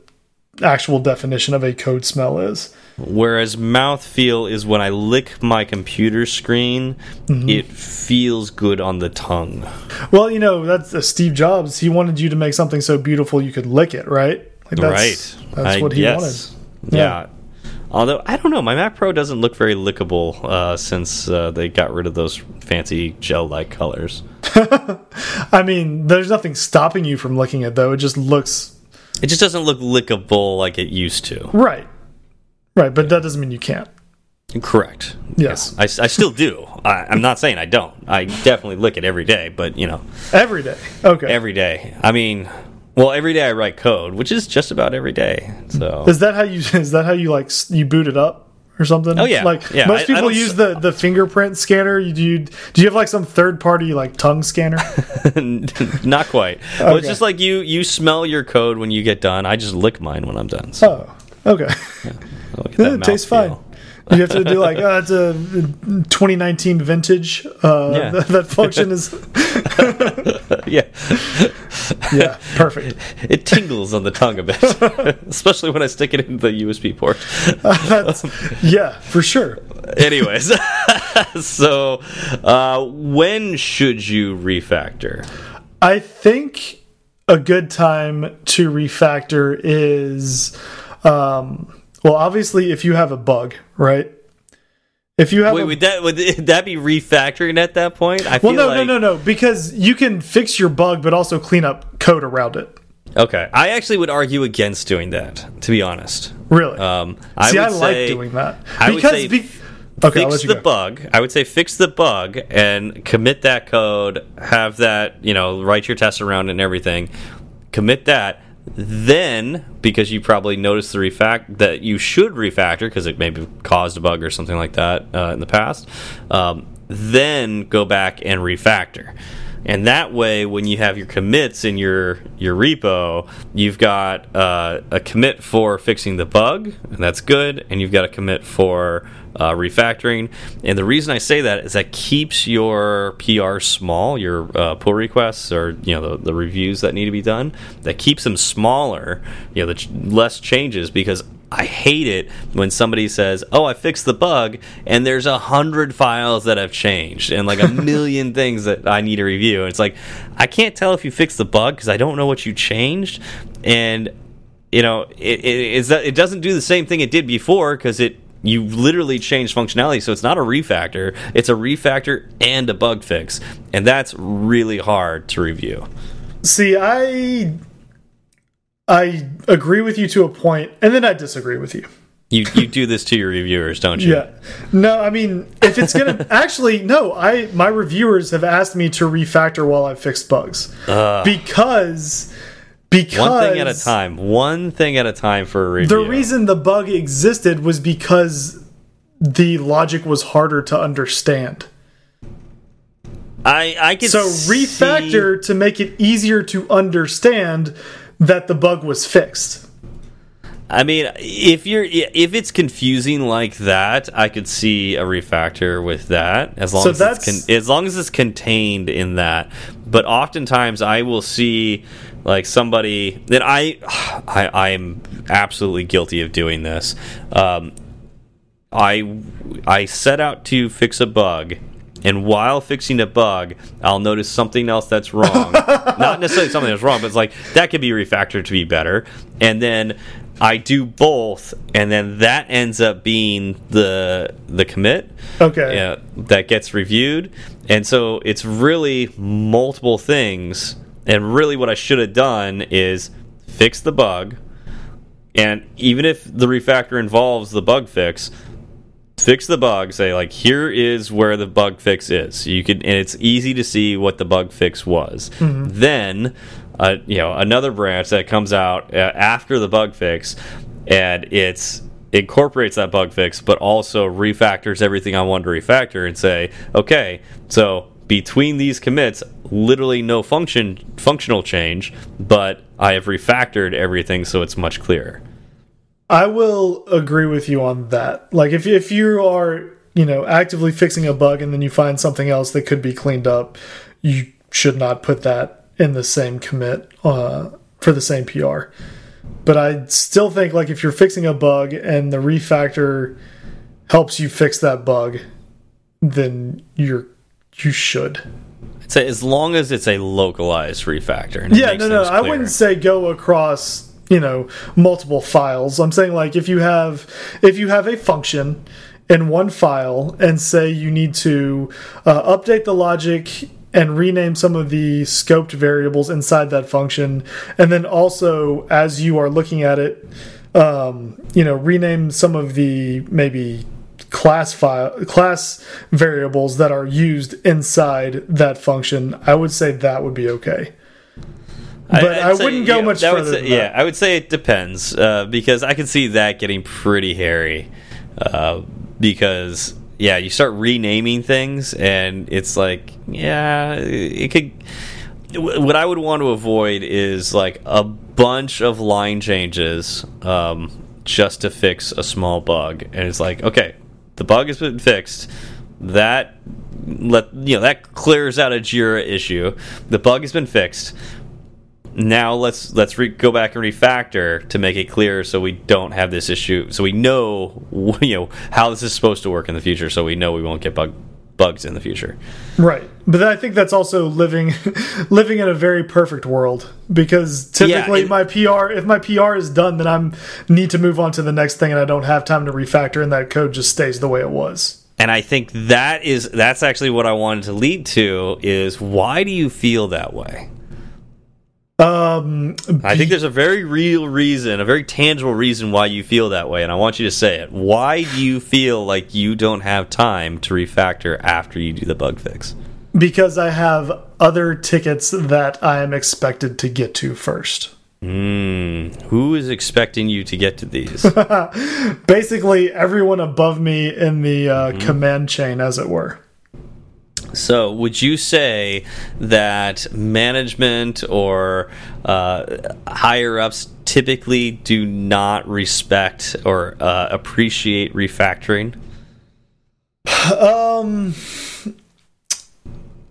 actual definition of a code smell is. Whereas mouthfeel is when I lick my computer screen, mm -hmm. it feels good on the tongue. Well, you know, that's uh, Steve Jobs. He wanted you to make something so beautiful you could lick it, right? Like that's, right. That's I, what he wanted. Yeah. yeah. Although I don't know, my Mac Pro doesn't look very lickable uh, since uh, they got rid of those fancy gel-like colors. I mean, there's nothing stopping you from licking it, though. It just looks. It just doesn't look lickable like it used to. Right. Right, but that doesn't mean you can't. Correct. Yes. I, I still do. I, am not saying I don't. I definitely lick it every day, but you know, every day. Okay, every day. I mean, well, every day I write code, which is just about every day. So is that how you is that how you like you boot it up? Or something? Oh, yeah. like Yeah, most I- I people don't use the the fingerprint scanner. You do you, do you have like some third party like tongue scanner? Not quite. Well, it's just like you you smell your code when you get done. I just lick mine when I'm done. So oh, okay. Yeah, that it tastes mouthfeel. fine. You have to do like uh, it's a 2019 vintage. Uh, Yeah. that, that function is yeah, yeah perfect. it tingles on the tongue a bit, especially when I stick it in the USB port. That's, yeah, for sure. Anyways, so uh, when should you refactor? I think a good time to refactor is, um, well, obviously if you have a bug, right? If you have Wait, a, would that would that be refactoring at that point? I well, feel no, like, no, no, no, because you can fix your bug, but also clean up code around it. Okay, I actually would argue against doing that. To be honest, Really? um, I See, would I like say- doing that I because say be, okay, fix the go. bug. I would say fix the bug and commit that code. Have that you know write your tests around and everything. Commit that. Then, because you probably noticed the refact that you should refactor because it maybe caused a bug or something like that uh, in the past, um, then go back and refactor. And that way, when you have your commits in your your repo, you've got uh, a commit for fixing the bug, and that's good, and you've got a commit for uh, refactoring. And the reason I say that is that keeps your PR small, your uh, pull requests or you know the, the reviews that need to be done. That keeps them smaller, you know, the ch less changes because I hate it when somebody says, "Oh, I fixed the bug," and there's a hundred files that have changed and like a million things that I need to review. And it's like I can't tell if you fixed the bug because I don't know what you changed, and you know it, it, it's that it doesn't do the same thing it did before because it you literally changed functionality. So it's not a refactor; it's a refactor and a bug fix, and that's really hard to review. See, I I agree with you to a point, and then I disagree with you. You you do this to your reviewers, don't you? Yeah. No, I mean, if it's gonna actually no, I my reviewers have asked me to refactor while I fix bugs because because One thing at a time. One thing at a time for a review. The reason the bug existed was because the logic was harder to understand. I I can So see- refactor to make it easier to understand that the bug was fixed. I mean, if you're if it's confusing like that, I could see a refactor with that as long So as that's- it's con as long as it's contained in that. But oftentimes, I will see like somebody that I I I am absolutely guilty of doing this. Um, I I set out to fix a bug. And while fixing a bug, I'll notice something else that's wrong. Not necessarily something that's wrong, but it's like that could be refactored to be better. And then I do both, and then that ends up being the the commit. Okay. Yeah, that gets reviewed, and so it's really multiple things. And really, what I should have done is fix the bug, and even if the refactor involves the bug fix, fix the bug say like here is where the bug fix is. You can and it's easy to see what the bug fix was. Then uh, you know another branch that comes out uh, after the bug fix and it's incorporates that bug fix but also refactors everything i wanted to refactor and say okay so between these commits literally no function functional change but i have refactored everything so it's much clearer I will agree with you on that. Like if if you are, you know, actively fixing a bug and then you find something else that could be cleaned up, you should not put that in the same commit uh, for the same PR. But I still think like if you're fixing a bug and the refactor helps you fix that bug, then you're you should. say as long as it's a localized refactor. And Yeah, no, no. I wouldn't say go across, you know, multiple files. I'm saying like if you have if you have a function in one file and say you need to uh, update the logic and rename some of the scoped variables inside that function, and then also as you are looking at it, um, you know, rename some of the maybe class file class variables that are used inside that function. I would say that would be okay. But I, say, wouldn't go yeah, much further say- yeah. I would say it depends uh, because I can see that getting pretty hairy. uh, because yeah, you start renaming things, and it's like yeah, it could. What I would want to avoid is like a bunch of line changes um, just to fix a small bug, and it's like okay, the bug has been fixed. That let you know that clears out a Jira issue. The bug has been fixed now let's let's go back and refactor to make it clear so we don't have this issue so we know you know how this is supposed to work in the future so we know we won't get bug bugs in the future. Right. But i think that's also living living in a very perfect world because typically yeah, my pr if my pr is done then i'm need to move on to the next thing and i don't have time to refactor and that code just stays the way it was. And i think that is that's actually what i wanted to lead to is why do you feel that way um, I think there's a very real reason, a very tangible reason why you feel that way, and I want you to say it. Why do you feel like you don't have time to refactor after you do the bug fix? Because I have other tickets that I am expected to get to first. Mm, who is expecting you to get to these? Basically, everyone above me in the uh, mm -hmm. command chain, as it were. So, would you say that management or uh, higher ups typically do not respect or uh, appreciate refactoring? Um,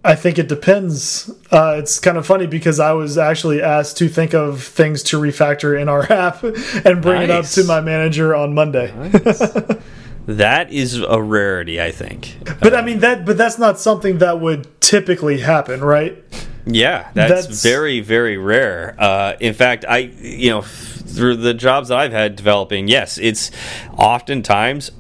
I think it depends. Uh, it's kind of funny because I was actually asked to think of things to refactor in our app and bring nice. it up to my manager on Monday. Nice. That is a rarity, I think. But I mean that but that's not something that would typically happen, right? Yeah, that's, that's very very rare. Uh, in fact, I you know through the jobs that I've had developing, yes, it's oftentimes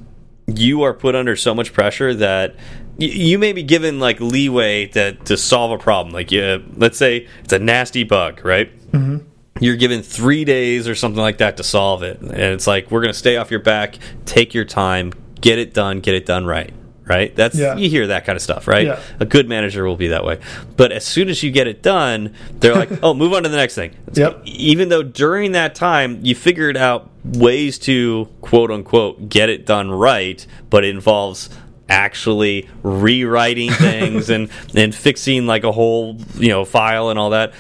you are put under so much pressure that you may be given like leeway to to solve a problem. Like, yeah, let's say it's a nasty bug, right? Mm -hmm you're given three days or something like that to solve it. And it's like, we're going to stay off your back, take your time, get it done, get it done right. Right? That's yeah. you hear that kind of stuff, right? Yeah. A good manager will be that way. But as soon as you get it done, they're like, "Oh, move on to the next thing." Yep. Even though during that time you figured out ways to quote unquote get it done right, but it involves actually rewriting things and and fixing like a whole, you know, file and all that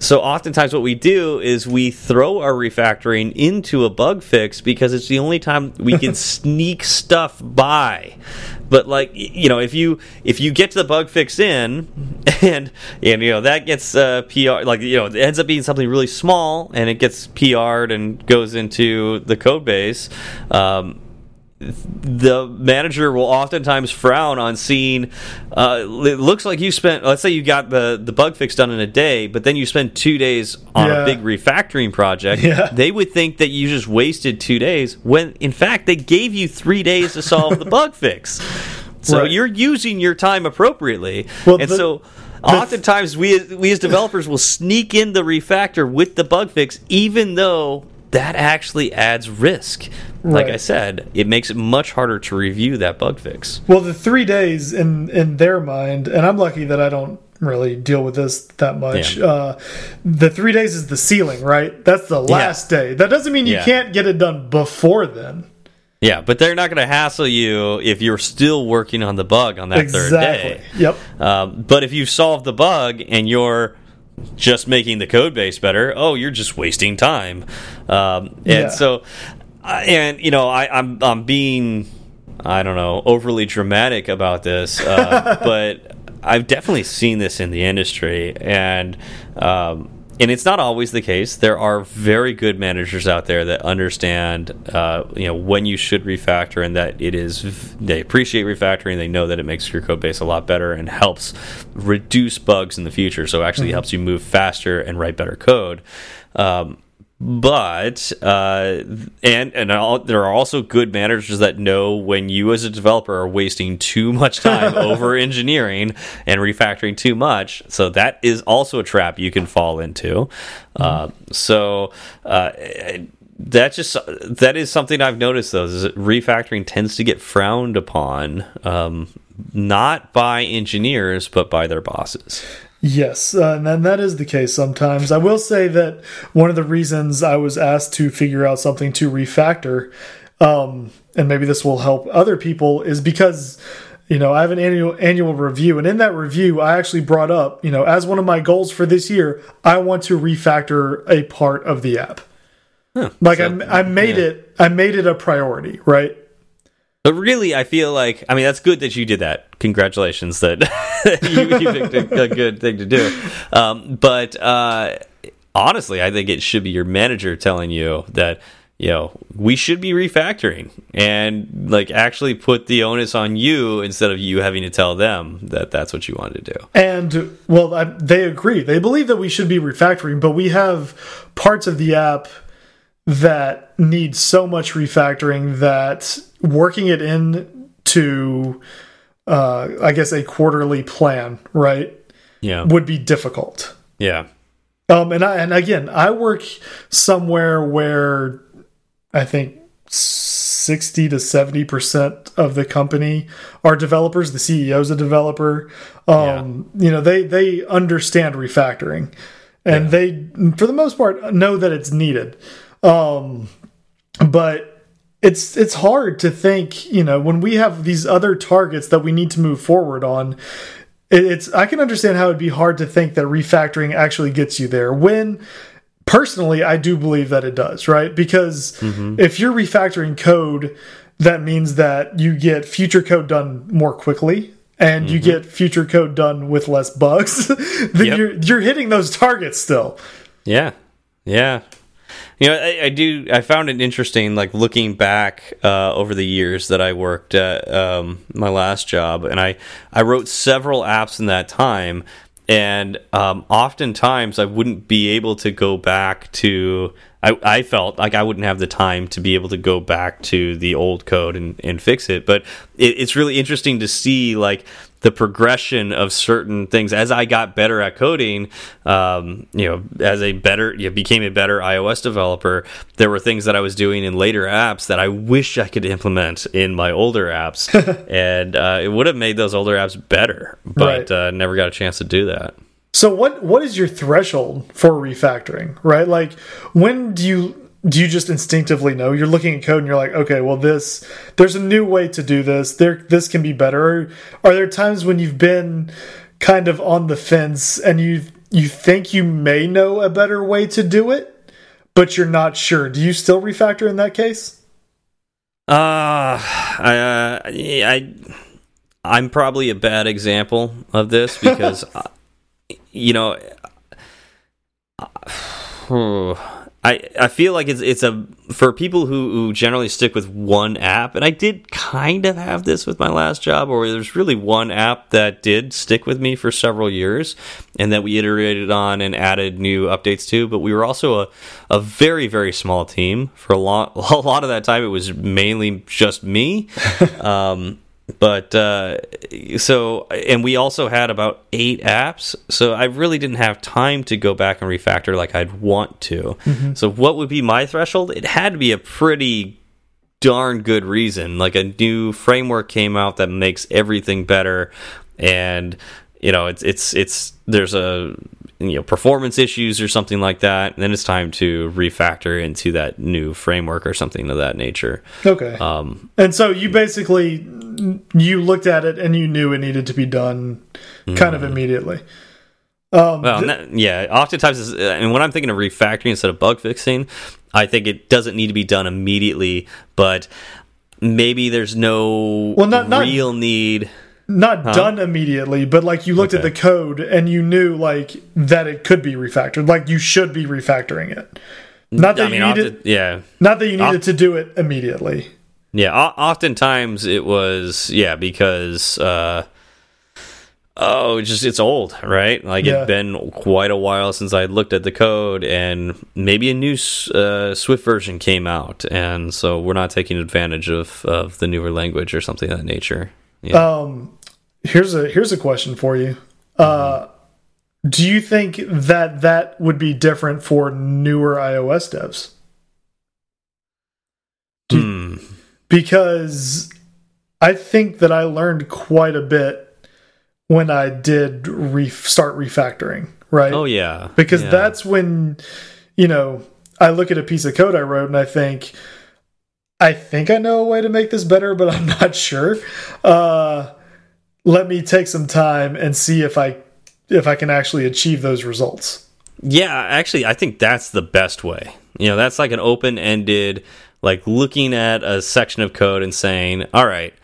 so oftentimes what we do is we throw our refactoring into a bug fix because it's the only time we can sneak stuff by. But like you know, if you if you get to the bug fix in and and you know that gets uh, PR like you know it ends up being something really small and it gets PR'd and goes into the code base. Um, the manager will oftentimes frown on seeing uh, it looks like you spent let's say you got the the bug fix done in a day but then you spend two days on yeah. a big refactoring project yeah. they would think that you just wasted two days when in fact they gave you three days to solve the bug fix so right. you're using your time appropriately well, and the, so oftentimes we we as developers will sneak in the refactor with the bug fix even though that actually adds risk. Like right. I said, it makes it much harder to review that bug fix. Well, the three days in in their mind, and I'm lucky that I don't really deal with this that much. Yeah. Uh, the three days is the ceiling, right? That's the last yeah. day. That doesn't mean you yeah. can't get it done before then. Yeah, but they're not going to hassle you if you're still working on the bug on that exactly. third day. Yep. Um, but if you've solved the bug and you're just making the code base better, oh, you're just wasting time. Um, and yeah. so, uh, and you know, I, I'm I'm being I don't know overly dramatic about this, uh, but I've definitely seen this in the industry, and um, and it's not always the case. There are very good managers out there that understand, uh, you know, when you should refactor, and that it is they appreciate refactoring. They know that it makes your code base a lot better and helps reduce bugs in the future. So actually mm -hmm. helps you move faster and write better code. Um, but uh, and and all, there are also good managers that know when you as a developer are wasting too much time over engineering and refactoring too much. So that is also a trap you can fall into. Mm. uh, so uh, that just that is something I've noticed though is that refactoring tends to get frowned upon um, not by engineers but by their bosses Yes, uh, and that is the case sometimes. I will say that one of the reasons I was asked to figure out something to refactor um, and maybe this will help other people, is because you know I have an annual annual review, and in that review, I actually brought up, you know, as one of my goals for this year, I want to refactor a part of the app. Huh. Like So- I, I made yeah. it, I made it a priority, right? But really, I feel like I mean that's good that you did that. Congratulations that you, you picked a, a good thing to do. Um, but uh, honestly, I think it should be your manager telling you that you know we should be refactoring and like actually put the onus on you instead of you having to tell them that that's what you wanted to do. And well, I, they agree. They believe that we should be refactoring, but we have parts of the app that need so much refactoring that working it in to, uh, I guess, a quarterly plan, right, Yeah, would be difficult. yeah, Um, and I, and again, I work somewhere where I think sixty to seventy percent of the company are developers. The CEO is a developer. Um, You know, they they understand refactoring, and they, for the most part, know that it's needed. Um, but it's it's hard to think. You know, when we have these other targets that we need to move forward on, it's I can understand how it'd be hard to think that refactoring actually gets you there when personally I do believe that it does, right? Because mm-hmm. if you're refactoring code that means that you get future code done more quickly and you mm-hmm. get future code done with less bugs, then Yep. you're you're hitting those targets still. Yeah, yeah. You know, I, I do. I found it interesting, like looking back uh, over the years that I worked at um, my last job, and I I wrote several apps in that time, and um, oftentimes I wouldn't be able to go back to. I, I felt like I wouldn't have the time to be able to go back to the old code and, and fix it. But it, it's really interesting to see like the progression of certain things as I got better at coding. Um, you know, as a better, you know, became a better iOS developer. There were things that I was doing in later apps that I wish I could implement in my older apps, and uh, it would have made those older apps better. But Right. uh, never got a chance to do that. So what what is your threshold for refactoring, right? Like when do you do you just instinctively know you're looking at code and you're like, okay, well this there's a new way to do this. There this can be better. Or are there times when you've been kind of on the fence and you you think you may know a better way to do it, but you're not sure? Do you still refactor in that case? Uh, I, uh, I, I'm probably a bad example of this because, uh, you know, I I feel like it's it's a for people who, who generally stick with one app, and I did kind of have this with my last job, where there's really one app that did stick with me for several years, and that we iterated on and added new updates to. But we were also a a very very small team for a lot a lot of that time. It was mainly just me. um, but uh, so and we also had about eight apps. So i really didn't have time to go back and refactor like i'd want to. So what would be my threshold? It had to be a pretty darn good reason. Like a new framework came out that makes everything better. And you know it's it's it's there's a you know performance issues or something like that then it's time to refactor into that new framework or something of that nature Okay. um And so you basically you looked at it and you knew it needed to be done kind of immediately. Um, Well, that- yeah. Oftentimes, it's, uh, and when I'm thinking of refactoring instead of bug fixing, I think it doesn't need to be done immediately, but maybe there's no Well, not- not- real need. Not done immediately, but like you looked at the code and you knew like that it could be refactored. Like you should be refactoring it. Not that I mean, you needed, often, yeah, not that you needed to do it immediately. yeah. o- Oftentimes, it was yeah because. uh Oh, it's just it's old, right? Like Yeah. it'd been quite a while since I looked at the code, and maybe a new uh, Swift version came out, and so we're not taking advantage of of the newer language or something of that nature. Yeah. Um, here's a here's a question for you. Uh, do you think that that would be different for newer iOS devs? Hmm. Because I think that I learned quite a bit when I did re start refactoring. Right. Oh yeah, because Yeah. that's when you know I look at a piece of code I wrote and I think I think I know a way to make this better, but I'm not sure. Uh, let me take some time and see if I if I can actually achieve those results. Yeah, actually, I think that's the best way. You know, that's like an open ended, like looking at a section of code and saying, all right,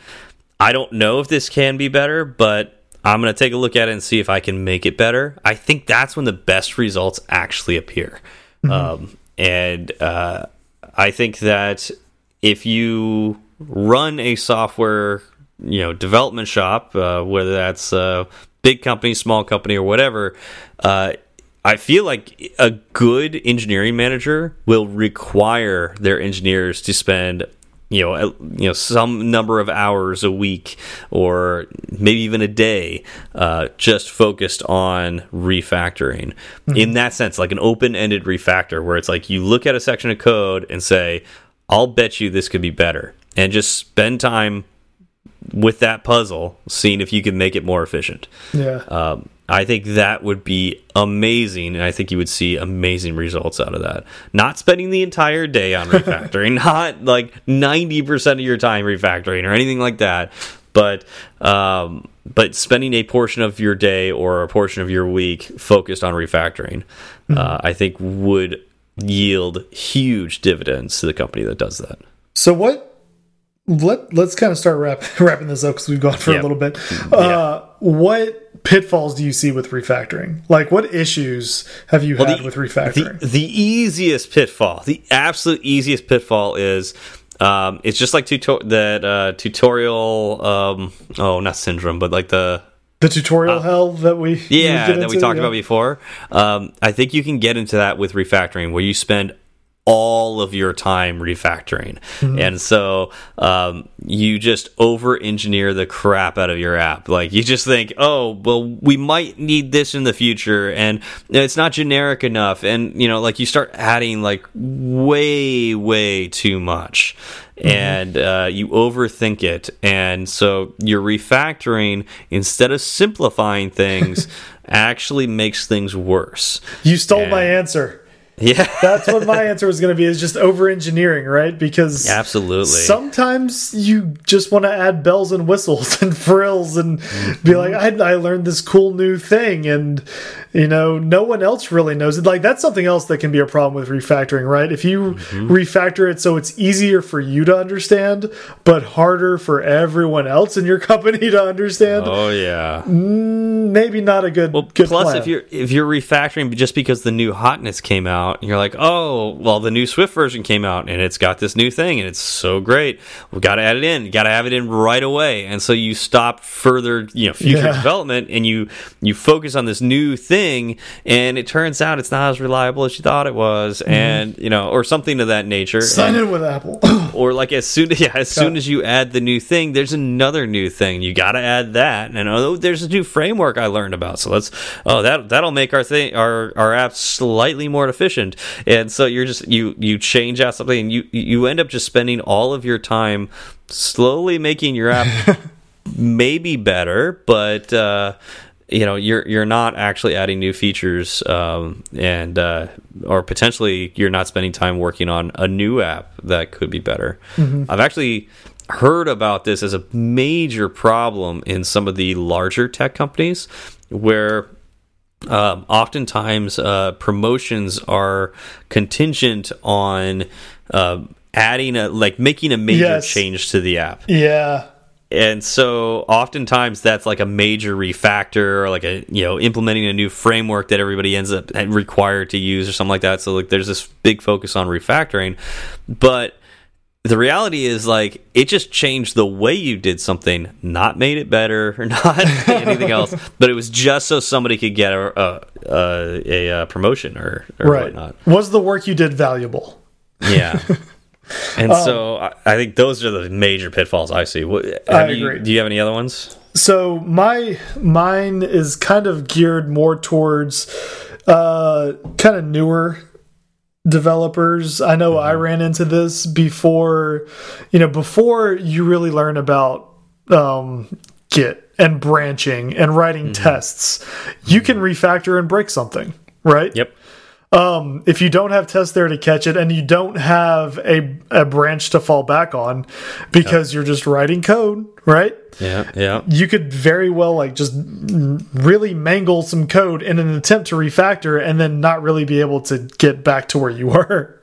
I don't know if this can be better, but I'm going to take a look at it and see if I can make it better. I think that's when the best results actually appear. Mm -hmm. um, and uh, I think that if you run a software, you know, development shop, uh, whether that's a big company, small company, or whatever, uh, I feel like a good engineering manager will require their engineers to spend you know you know some number of hours a week or maybe even a day uh, just focused on refactoring mm -hmm. in that sense like an open-ended refactor where it's like you look at a section of code and say i'll bet you this could be better and just spend time with that puzzle seeing if you can make it more efficient yeah um, I think that would be amazing, and I think you would see amazing results out of that. Not spending the entire day on refactoring, not like ninety percent of your time refactoring or anything like that, but um, but spending a portion of your day or a portion of your week focused on refactoring, mm -hmm. uh, I think would yield huge dividends to the company that does that. So what? Let Let's kind of start wrap, wrapping this up because we've gone for yep. a little bit. Uh, yeah. What pitfalls do you see with refactoring? Like, what issues have you well, had the, with refactoring? The, the, easiest pitfall, the absolute easiest pitfall is um, it's just like tuto that uh, tutorial. Um, oh, not syndrome, but like the the tutorial uh, hell that we yeah that we talked yeah. about before. Um, I think you can get into that with refactoring, where you spend all of your time refactoring. Mm -hmm. And so um, you just over engineer the crap out of your app. Like you just think, oh, well, we might need this in the future and it's not generic enough. And, you know, like you start adding like way, way too much. Mm -hmm. And uh, you overthink it. And so your refactoring, instead of simplifying things, actually makes things worse. You stole and my answer. Yeah. That's what my answer was going to be is just over engineering, right? Because Absolutely. Sometimes you just want to add bells and whistles and frills and mm -hmm. be like I I learned this cool new thing and you know, no one else really knows it. Like that's something else that can be a problem with refactoring, right? If you mm -hmm. refactor it so it's easier for you to understand but harder for everyone else in your company to understand. Oh yeah. Mm, maybe not a good well, good plus plan. if you're if you're refactoring just because the new hotness came out out, you're like, oh, well, the new Swift version came out and it's got this new thing and it's so great. We've got to add it in. Got to have it in right away. And so you stop further, you know, future yeah. development and you you focus on this new thing and it turns out it's not as reliable as you thought it was mm. and, you know, or something of that nature. Sign and, in with Apple. or like as soon yeah, as soon as you add the new thing, there's another new thing. You got to add that. And oh, there's a new framework I learned about. So let's oh, that that'll make our thing our our app slightly more efficient efficient and so you're just you you change out something and you you end up just spending all of your time slowly making your app maybe better but uh you know you're you're not actually adding new features um, and uh, or potentially you're not spending time working on a new app that could be better. Mm -hmm. I've actually heard about this as a major problem in some of the larger tech companies where um, oftentimes uh, promotions are contingent on uh, adding a like making a major yes. change to the app. Yeah. And so oftentimes that's like a major refactor or like a you know implementing a new framework that everybody ends up required to use or something like that. So like there's this big focus on refactoring, but the reality is like it just changed the way you did something not made it better or not anything else but it was just so somebody could get a a, a, a promotion or, or right. whatnot. Was the work you did valuable? Yeah. And um, so I, I, think those are the major pitfalls i see. What, I you, agree. do you have any other ones? So my mine is kind of geared more towards uh kind of newer developers. I know I mm-hmm. ran into this before, you know, before you really learn about um, Git and branching and writing mm -hmm. tests, you can refactor and break something, right? Yep. Um, if you don't have tests there to catch it and you don't have a, a branch to fall back on because you're just writing code, right? Yeah, yeah. You could very well like just really mangle some code in an attempt to refactor and then not really be able to get back to where you were.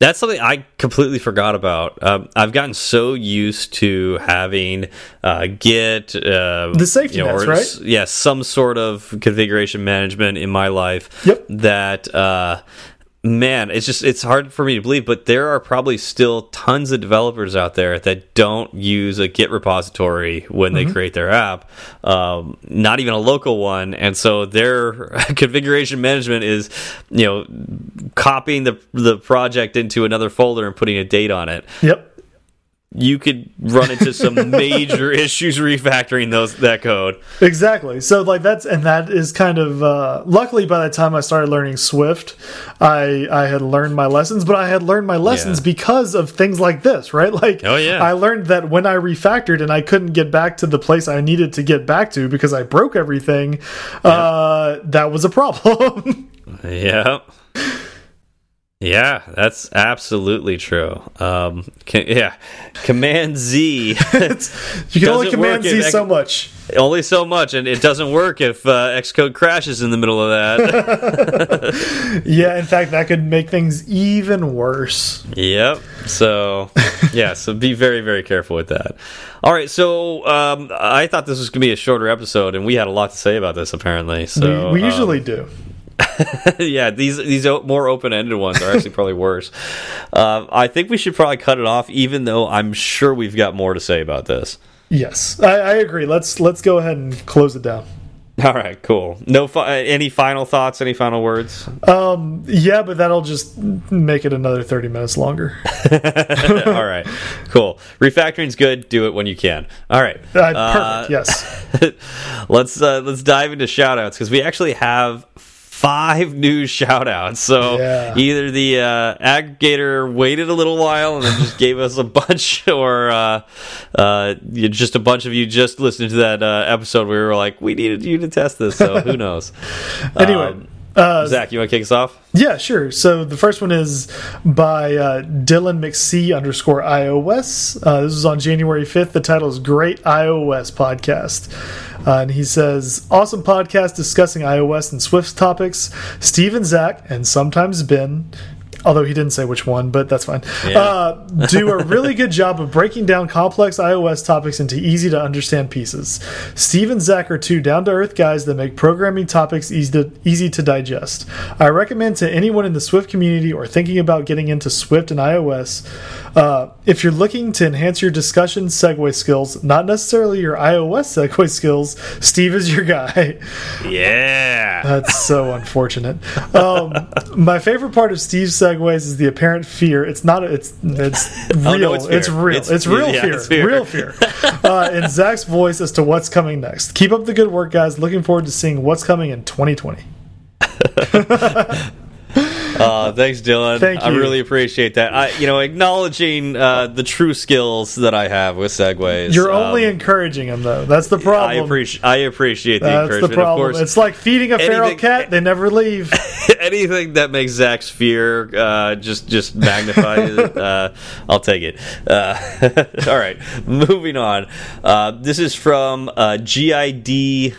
That's something I completely forgot about. Um, I've gotten so used to having uh, Git, uh, the safety you know, nets, right? Yes, yeah, some sort of configuration management in my life. Yep. That uh, man it's just it's hard for me to believe but there are probably still tons of developers out there that don't use a git repository when they mm -hmm. create their app um, not even a local one and so their configuration management is you know copying the the project into another folder and putting a date on it yep you could run into some major issues refactoring those that code. Exactly. So like that's and that is kind of uh, luckily by the time I started learning Swift, I I had learned my lessons, but I had learned my lessons yeah. because of things like this, right? Like oh yeah, I learned that when I refactored and I couldn't get back to the place I needed to get back to because I broke everything, yeah. uh, that was a problem. yeah. Yeah, that's absolutely true. Um, can, yeah, Command Z. you can only Command Z so much. Only so much, and it doesn't work if uh, Xcode crashes in the middle of that. yeah, in fact, that could make things even worse. Yep. So, yeah, so be very, very careful with that. All right, so um, I thought this was going to be a shorter episode, and we had a lot to say about this. Apparently, so we, we usually um, do. yeah, these these more open ended ones are actually probably worse. Uh, I think we should probably cut it off, even though I'm sure we've got more to say about this. Yes, I, I agree. Let's let's go ahead and close it down. All right, cool. No, fi any final thoughts? Any final words? Um, yeah, but that'll just make it another thirty minutes longer. All right, cool. Refactoring's good. Do it when you can. All right, uh, perfect. Uh, yes. let's uh, let's dive into shoutouts because we actually have five new shout outs. So yeah. either the uh, aggregator waited a little while and then just gave us a bunch, or uh, uh, just a bunch of you just listened to that uh, episode we were like, we needed you to test this. So who knows? anyway. Um, uh, Zach, you want to kick us off? Yeah, sure. So the first one is by uh, Dylan McC underscore iOS. Uh, this was on January 5th. The title is Great iOS Podcast. Uh, and he says, Awesome podcast discussing iOS and Swift topics. Steve and Zach, and sometimes Ben, although he didn't say which one, but that's fine. Yeah. Uh, do a really good job of breaking down complex iOS topics into easy to understand pieces. Steve and Zach are two down to earth guys that make programming topics easy to, easy to digest. I recommend to anyone in the Swift community or thinking about getting into Swift and iOS. Uh, if you're looking to enhance your discussion segue skills, not necessarily your iOS segue skills, Steve is your guy. Yeah. That's so unfortunate. Um, my favorite part of Steve's segues is the apparent fear. It's not. It's it's real. Oh, no, it's, it's, real. It's, it's real yeah, fear. It's fear. Real fear. Uh, in Zach's voice as to what's coming next. Keep up the good work, guys. Looking forward to seeing what's coming in 2020. Uh, thanks, Dylan. Thank you. I really appreciate that. I, you know, acknowledging uh, the true skills that I have with segways. You're um, only encouraging them, though. That's the problem. I appreciate. I appreciate the That's encouragement. the problem. it's like feeding a anything, feral cat; they never leave. anything that makes Zach's fear uh, just just magnify it, uh, I'll take it. Uh, all right, moving on. Uh, this is from gid.m,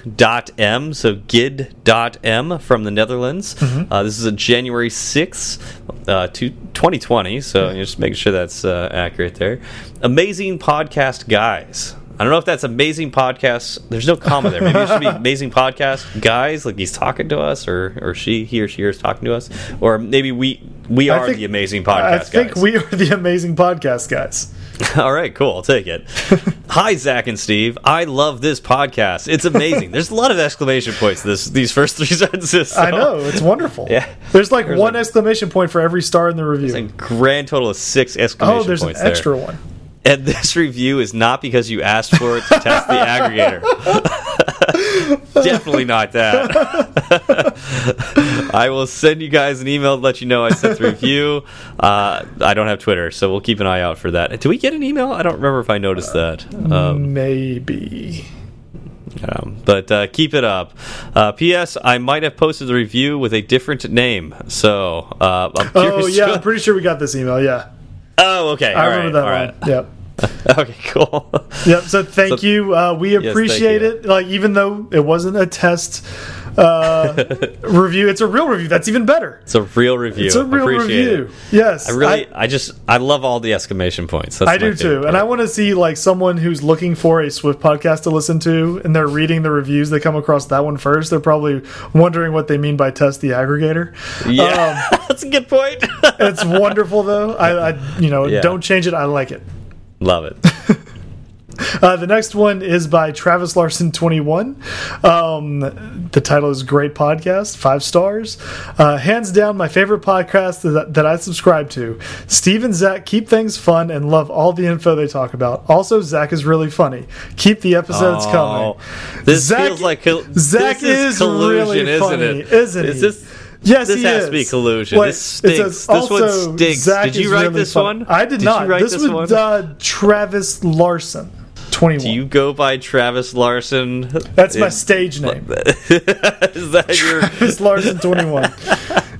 so gid.m from the Netherlands. Mm -hmm. this is a January 6th, uh, to 2020. So yeah. just making sure that's uh, accurate there. Amazing podcast guys. I don't know if that's amazing podcast. There's no comma there. Maybe it should be amazing podcast guys, like he's talking to us, or or she, he or she is talking to us, or maybe we we are think, the amazing podcast. I think guys. we are the amazing podcast guys. All right, cool. I'll take it. Hi, Zach and Steve. I love this podcast. It's amazing. There's a lot of exclamation points this these first three sentences. So. I know it's wonderful. Yeah, there's like there's one exclamation point for every star in the review. There's a grand total of six exclamation oh, there's points. an extra there. one. And this review is not because you asked for it to test the aggregator. Definitely not that. I will send you guys an email to let you know I sent the review. Uh, I don't have Twitter, so we'll keep an eye out for that. Do we get an email? I don't remember if I noticed that. Um, Maybe. Um, but uh, keep it up. Uh, P.S. I might have posted the review with a different name, so uh, I'm Oh yeah, I'm pretty sure we got this email. Yeah, oh, okay. I all remember right, that all one. right. Yep. okay, cool. Yep. So thank So- you. Uh, we appreciate you. it. Like even though it wasn't a test uh, review, it's a real review. That's even better. It's a real review. It's a real review. It. Yes. I really, I, just, I love all the exclamation points. That's I do too, and I want to see like someone who's looking for a Swift podcast to listen to, and they're reading the reviews. They come across that one first. They're probably wondering what they mean by test the aggregator. Yeah, Um, that's a good point. it's wonderful though. I, I you know, Yeah. don't change it. I like it. Love it. Uh, the next one is by Travis Larson 21. Um, the title is Great Podcast, five stars. Uh, hands down, my favorite podcast that, that I subscribe to. Steve and Zach keep things fun and love all the info they talk about. Also, Zach is really funny. Keep the episodes Oh, coming. This Zach- feels like Zach this is, is collusion, really isn't funny, it? isn't Is he? this? Yes, This has is. to be collusion. Wait, This it says stinks. This one stinks. Zach Did you write really this funny. one? I did, Did not. write this this was? Uh, Travis Larson, 21. Do you go by Travis Larson? That's my stage name. is that your? Travis Larson 21.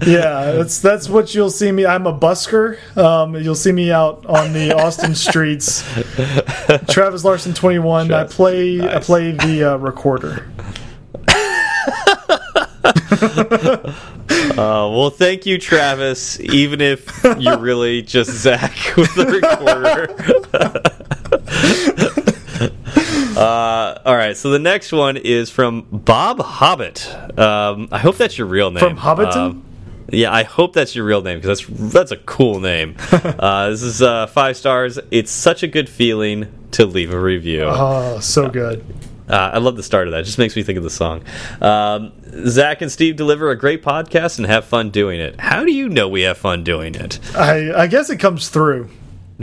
Yeah, that's that's what you'll see me. I'm a busker. Um, you'll see me out on the Austin streets. Travis Larson 21. I play I play the uh, recorder. Uh, well, thank you, Travis. Even if you're really just Zach with the recorder. uh, all right. So the next one is from Bob Hobbit. Um, I hope that's your real name. From Hobbiton? Um, yeah, I hope that's your real name because that's that's a cool name. uh, this is uh, five stars. It's such a good feeling to leave a review. Oh, so good. Uh, I love the start of that. It just makes me think of the song. Um, Zach and Steve deliver a great podcast and have fun doing it. How do you know we have fun doing it? I I guess it comes through.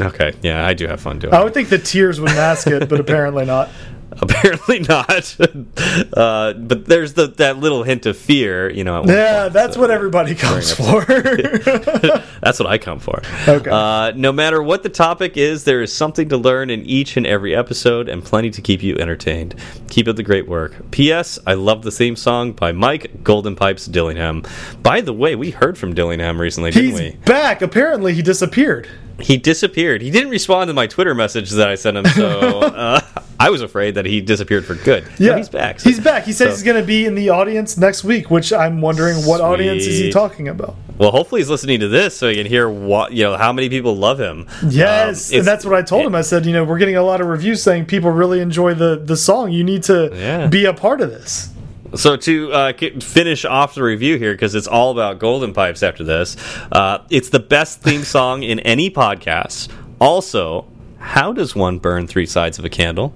Okay, yeah, I do have fun doing it. I it. would think the tears would mask it, but apparently not. Apparently not. uh, but there's the that little hint of fear, you know. Yeah, point, that's so- what everybody comes for. That's what I come for. Okay. Uh, no matter what the topic is, there is something to learn in each and every episode and plenty to keep you entertained. Keep up the great work. P.S. I love the theme song by Mike Golden Pipes Dillingham. By the way, we heard from Dillingham recently, didn't He's we? back. Apparently, he disappeared. He disappeared. He didn't respond to my Twitter message that I sent him, so uh, I was afraid that he disappeared for good. Yeah, he's back. so- He's back. He said so- he's going to be in the audience next week, which I'm wondering what audience is he talking about. Well, hopefully he's listening to this so he can hear what you know how many people love him. Yes, Um, and that's what I told him. I said, you know, we're getting a lot of reviews saying people really enjoy the the song. You need to Yeah. be a part of this. So to uh, finish off the review here, because it's all about Golden Pipes after this, uh, it's the best theme song in any podcast. Also, how does one burn three sides of a candle?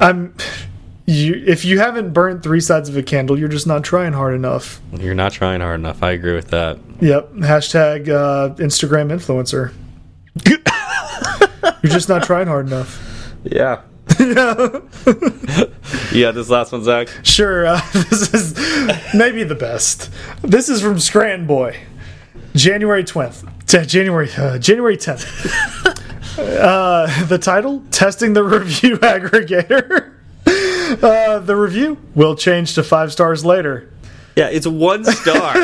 I'm. You, if you haven't burnt three sides of a candle, you're just not trying hard enough. You're not trying hard enough. I agree with that. Yep. Hashtag uh, Instagram influencer. you're just not trying hard enough. Yeah. yeah, this last one, Zach. Sure, uh, this is maybe the best. This is from Scranton Boy, January twentieth, January uh, January tenth. Uh, the title: Testing the review aggregator. Uh, the review will change to five stars later. Yeah, it's one star.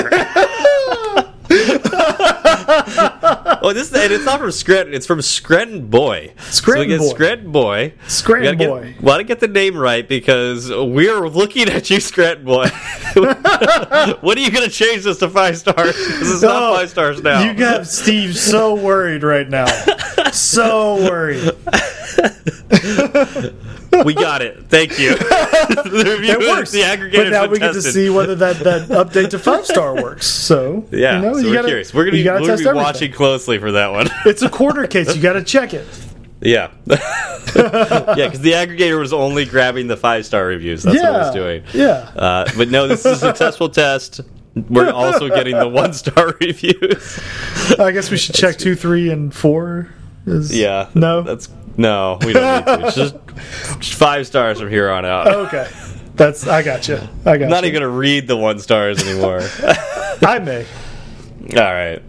oh, this and it's not from Scranton. It's from Scranton Boy. Scranton so Boy. Scranton Boy. Scranton we Boy. Get, want to get the name right because we're looking at you, Scranton Boy. when are you going to change this to five stars? This is not five stars now. You got Steve so worried right now. So worried. we got it. Thank you. the review It works. The aggregator's but now we get to see whether that, that update to five star works. So Yeah, you know, so you we're gotta, curious. We're gonna be, we're gonna be watching closely for that one. It's a quarter case. You got to check it. Yeah. yeah, because the aggregator was only grabbing the five star reviews. That's what it was doing. yeah. Uh, but no, this is a successful test. We're also getting the one star reviews. I guess we should check two, three, and four. Is, Yeah. No. That's no, we don't need to. It's just, just five stars from here on out. okay. That's I got you. I got I'm not you. even gonna read the one stars anymore. I may. All right.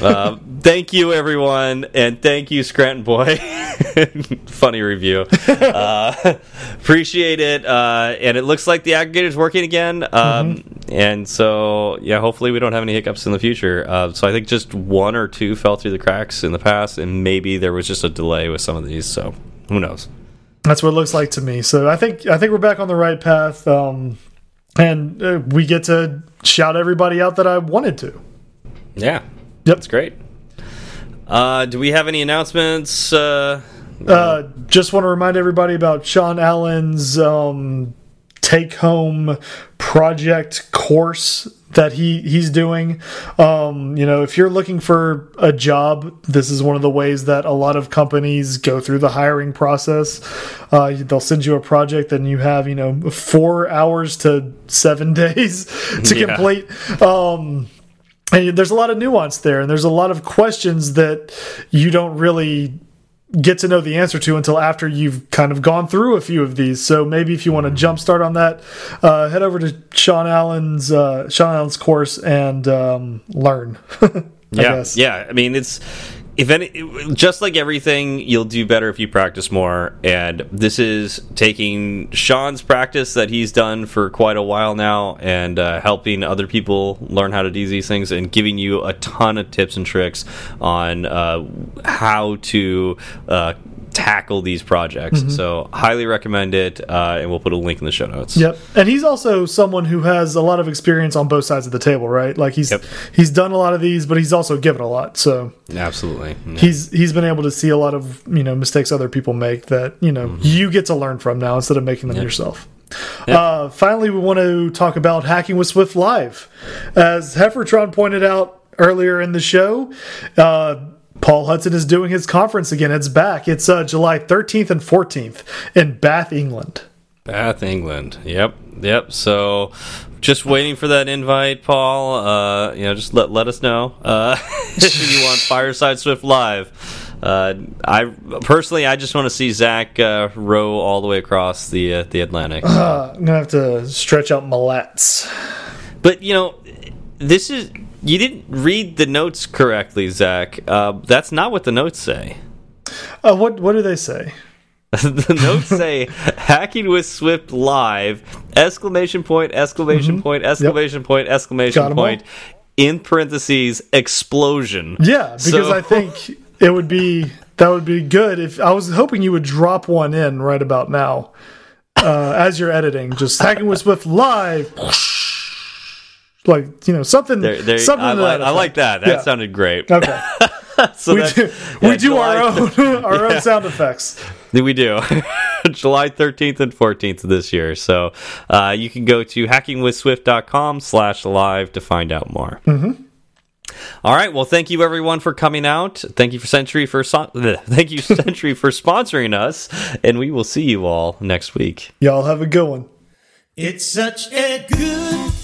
Uh, thank you, everyone, and thank you, Scranton Boy. Funny review. Uh, appreciate it. Uh, and it looks like the aggregator's working again. Um, mm -hmm. And so, yeah, hopefully we don't have any hiccups in the future. Uh, so I think just one or two fell through the cracks in the past, and maybe there was just a delay with some of these. So who knows? That's what it looks like to me. So I think I think we're back on the right path, um, and uh, we get to shout everybody out that I wanted to. Yeah, yep, that's great. Uh, do we have any announcements? Uh, uh, just want to remind everybody about Sean Allen's um, take home project course that he he's doing. Um, you know, if you're looking for a job, this is one of the ways that a lot of companies go through the hiring process. Uh, they'll send you a project, and you have you know four hours to seven days to yeah. complete. Um, and there's a lot of nuance there, and there's a lot of questions that you don't really get to know the answer to until after you've kind of gone through a few of these. So maybe if you want to jumpstart on that, uh, head over to Sean Allen's uh, Sean Allen's course and um, learn. yeah, guess. yeah. I mean, it's if any, just like everything, you'll do better if you practice more. And this is taking Sean's practice that he's done for quite a while now, and uh, helping other people learn how to do these things, and giving you a ton of tips and tricks on uh, how to uh, tackle these projects. Mm -hmm. So highly recommend it, uh, and we'll put a link in the show notes. Yep, and he's also someone who has a lot of experience on both sides of the table, right? Like he's yep. he's done a lot of these, but he's also given a lot. So absolutely, yeah. he's he's been able to see a lot of you know mistakes other people make that you know mm -hmm. you get to learn from now instead of making them yep. yourself. Yep. Uh, finally, we want to talk about hacking with Swift Live, as Heffertron pointed out earlier in the show. Uh, Paul Hudson is doing his conference again. It's back. It's uh, July 13th and 14th in Bath, England. Bath, England. Yep, yep. So, just waiting for that invite, Paul. Uh, you know, just let let us know uh, if you want Fireside Swift live. Uh, I personally, I just want to see Zach uh, row all the way across the uh, the Atlantic. Uh, I'm gonna have to stretch out my lats. But you know, this is you didn't read the notes correctly, Zach. Uh, that's not what the notes say. Uh, what what do they say? the notes say hacking with Swift live exclamation point exclamation mm -hmm. point exclamation yep. point exclamation point in parentheses explosion. Yeah, because so, I think it would be that would be good if I was hoping you would drop one in right about now uh, as you're editing. Just hacking with Swift live like you know something. There, there, something I, like, I like that. That yeah. sounded great. Okay. so we do, yeah, we do our own our yeah. own sound effects. We do. July 13th and 14th this year. So uh, you can go to hackingwithswift.com slash live to find out more. Mm -hmm. All right. Well, thank you everyone for coming out. Thank you for Sentry for so thank you Sentry for sponsoring us, and we will see you all next week. Y'all have a good one. It's such a good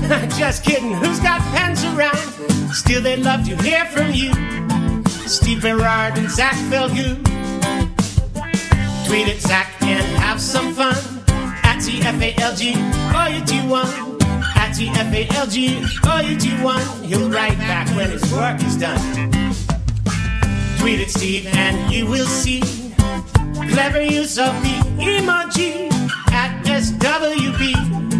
Just kidding, who's got pens around? Still, they'd love to hear from you. Steve Berard and Zach Falgout. Tweet at Zach and have some fun. At TFALG, all you one. At TFALG, all you do one. He'll write back when his work is done. Tweet at Steve and you will see clever use of the emoji at SWB.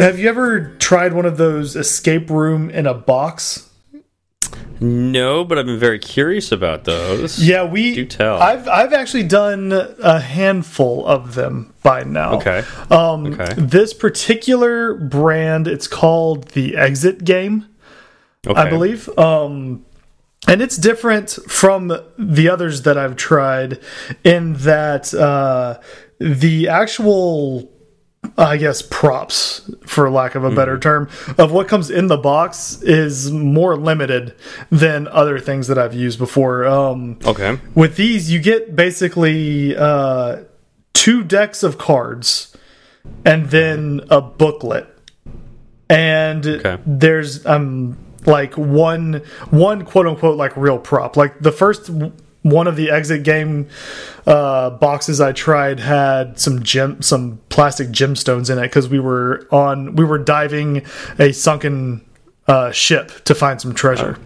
have you ever tried one of those escape room in a box? No, but I've been very curious about those. Yeah, we. Do tell. I've I've actually done a handful of them by now. Okay. Um, Okay. This particular brand, it's called the Exit Game. Okay. I believe. Um, and it's different from the others that I've tried in that uh, the actual, I guess, props, for lack of a better term, of what comes in the box is more limited than other things that I've used before. Um, Okay. with these, you get basically uh, two decks of cards and then a booklet. And Okay. there's um like one one quote unquote like real prop. Like the first one of the exit game uh, boxes I tried had some gem some plastic gemstones in it because we were on we were diving a sunken uh, ship to find some treasure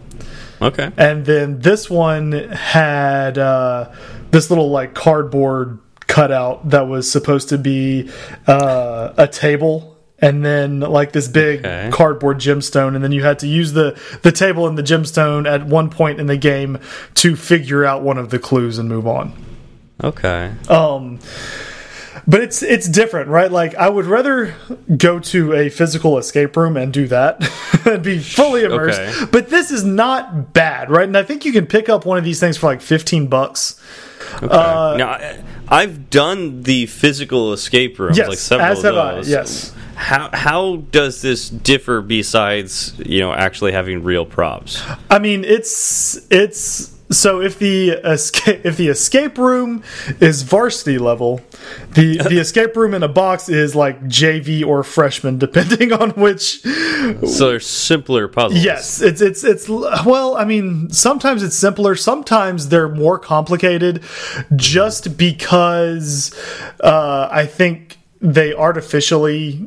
Okay. and then this one had uh, this little like cardboard cutout that was supposed to be uh, a table and then like this big Okay. cardboard gemstone and then you had to use the the table and the gemstone at one point in the game to figure out one of the clues and move on Okay. um but it's it's different right like i would rather go to a physical escape room and do that and be fully immersed Okay. but this is not bad right and i think you can pick up one of these things for like 15 bucks Uh, now, I, I've done the physical escape rooms, Yes, like several as of have I, yes. How how does this differ besides you know actually having real props? i mean it's it's so if the escape if the escape room is varsity level the the escape room in a box is like jv or freshman depending on which So they're simpler puzzles. Yes, it's it's it's well, I mean, sometimes it's simpler, sometimes they're more complicated just because uh I think they artificially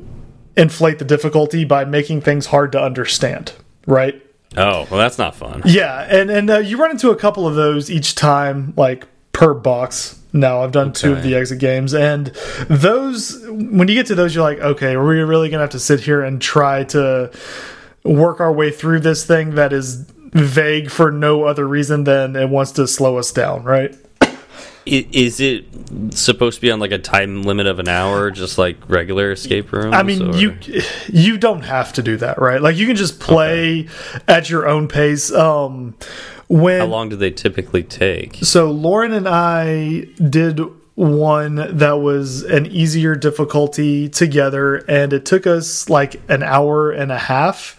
inflate the difficulty by making things hard to understand, right? Oh, well, that's not fun. Yeah, and and uh, you run into a couple of those each time, like per box. Now I've done two of the exit games, and those when you get to those, you're like, okay, we're we really gonna have to sit here and try to work our way through this thing that is vague for no other reason than it wants to slow us down, right? Is it supposed to be on like a time limit of an hour, just like regular escape rooms? I mean, or- you you don't have to do that, right? Like you can just play at your own pace. Um, when How long do they typically take? So Lauren and I did one that was an easier difficulty together, and it took us like an hour and a half.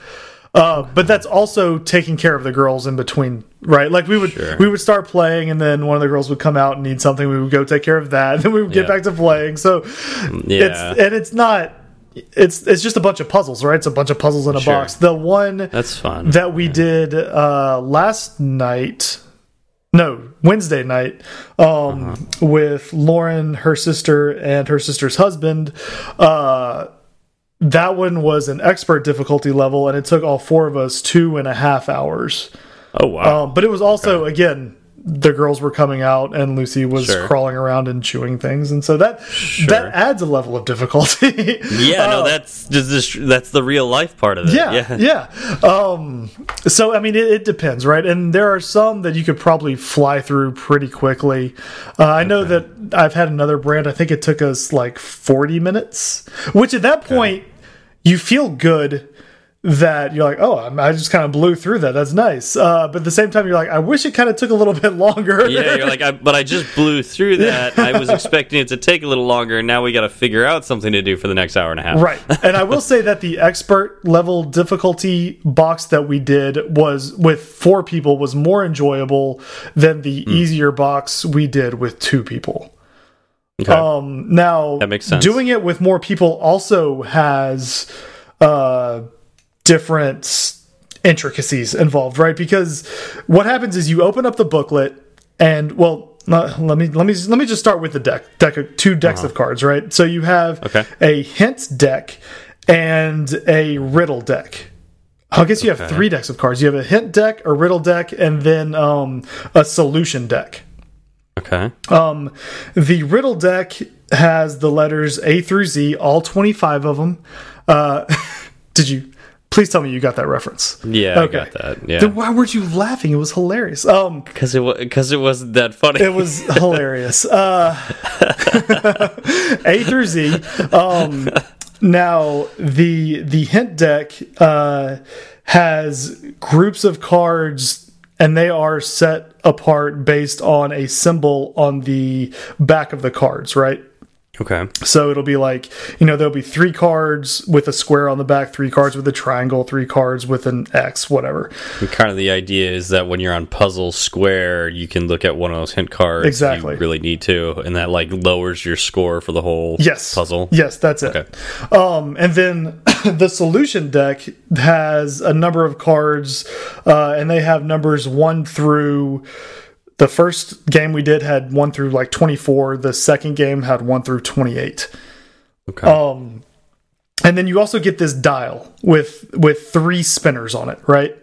Uh, but that's also taking care of the girls in between, right? Like we would Sure. we would start playing, and then one of the girls would come out and need something. We would go take care of that, and then we would get Yeah. back to playing. So Yeah. it's and it's not. It's it's just a bunch of puzzles, right? It's a bunch of puzzles in a Sure. box. The one That's fun. that we did uh last night no wednesday night um with lauren her sister and her sister's husband uh that one was an expert difficulty level and it took all four of us two and a half hours oh wow. um but it was also again the girls were coming out and lucy was Sure. crawling around and chewing things and so that that adds a level of difficulty yeah, no, that's just that's the real life part of it. yeah, yeah. Um, so I mean, it, it depends, right? And there are some that you could probably fly through pretty quickly. Uh, I know that I've had another brand. I think it took us like forty minutes, which at that point you feel good that you're like, oh, I'm- just kind of blew through that. That's nice. Uh, but at the same time, you're like, I wish it kind of took a little bit longer. Yeah, you're like, I, but I just blew through that. I was expecting it to take a little longer, and now we got to figure out something to do for the next hour and a half. Right. And I will say that the expert level difficulty box that we did was with four people was more enjoyable than the Hmm. easier box we did with two people. Okay. Um now That makes sense. doing it with more people also has uh different intricacies involved, right? Because what happens is you open up the booklet and well uh, let me let me let me just start with the deck deck of two decks of cards right so you have Uh-huh. Okay. a hint deck and a riddle deck I guess you have Okay. three decks of cards. You have a hint deck, a riddle deck, and then um, a solution deck. Okay. Um, the riddle deck has the letters A through Z, all 25 of them. Uh, did you? Please tell me you got that reference. Yeah, Okay. I got that. Yeah, Then why weren't you laughing? It was hilarious. Um, because it because it wasn't that funny. it was hilarious. Uh, A through Z. Um, now the the hint deck uh, has groups of cards, and they are set apart based on a symbol on the back of the cards. Right. Okay. So it'll be like, you know, there'll be three cards with a square on the back, three cards with a triangle, three cards with an X, whatever. And kind of the idea is that when you're on Puzzle Square, you can look at one of those hint cards. Exactly. You really need to, and that like lowers your score for the whole Yes. puzzle. Yes, that's it. Okay. Um, and then the solution deck has a number of cards, uh, and they have numbers one through. The first game we did had one through like 24. The second game had one through 28. Okay. Um, and then you also get this dial with with three spinners on it, right?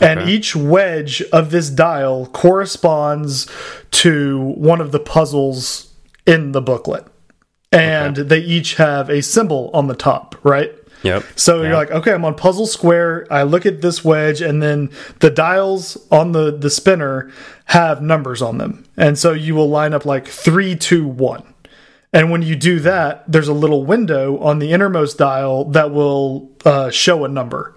And Okay. each wedge of this dial corresponds to one of the puzzles in the booklet. And they each have a symbol on the top, right? Yep. So Yeah. you're like, okay, I'm on puzzle square. I look at this wedge, and then the dials on the the spinner have numbers on them, and so you will line up like three, two, one. And when you do that, there's a little window on the innermost dial that will uh, show a number.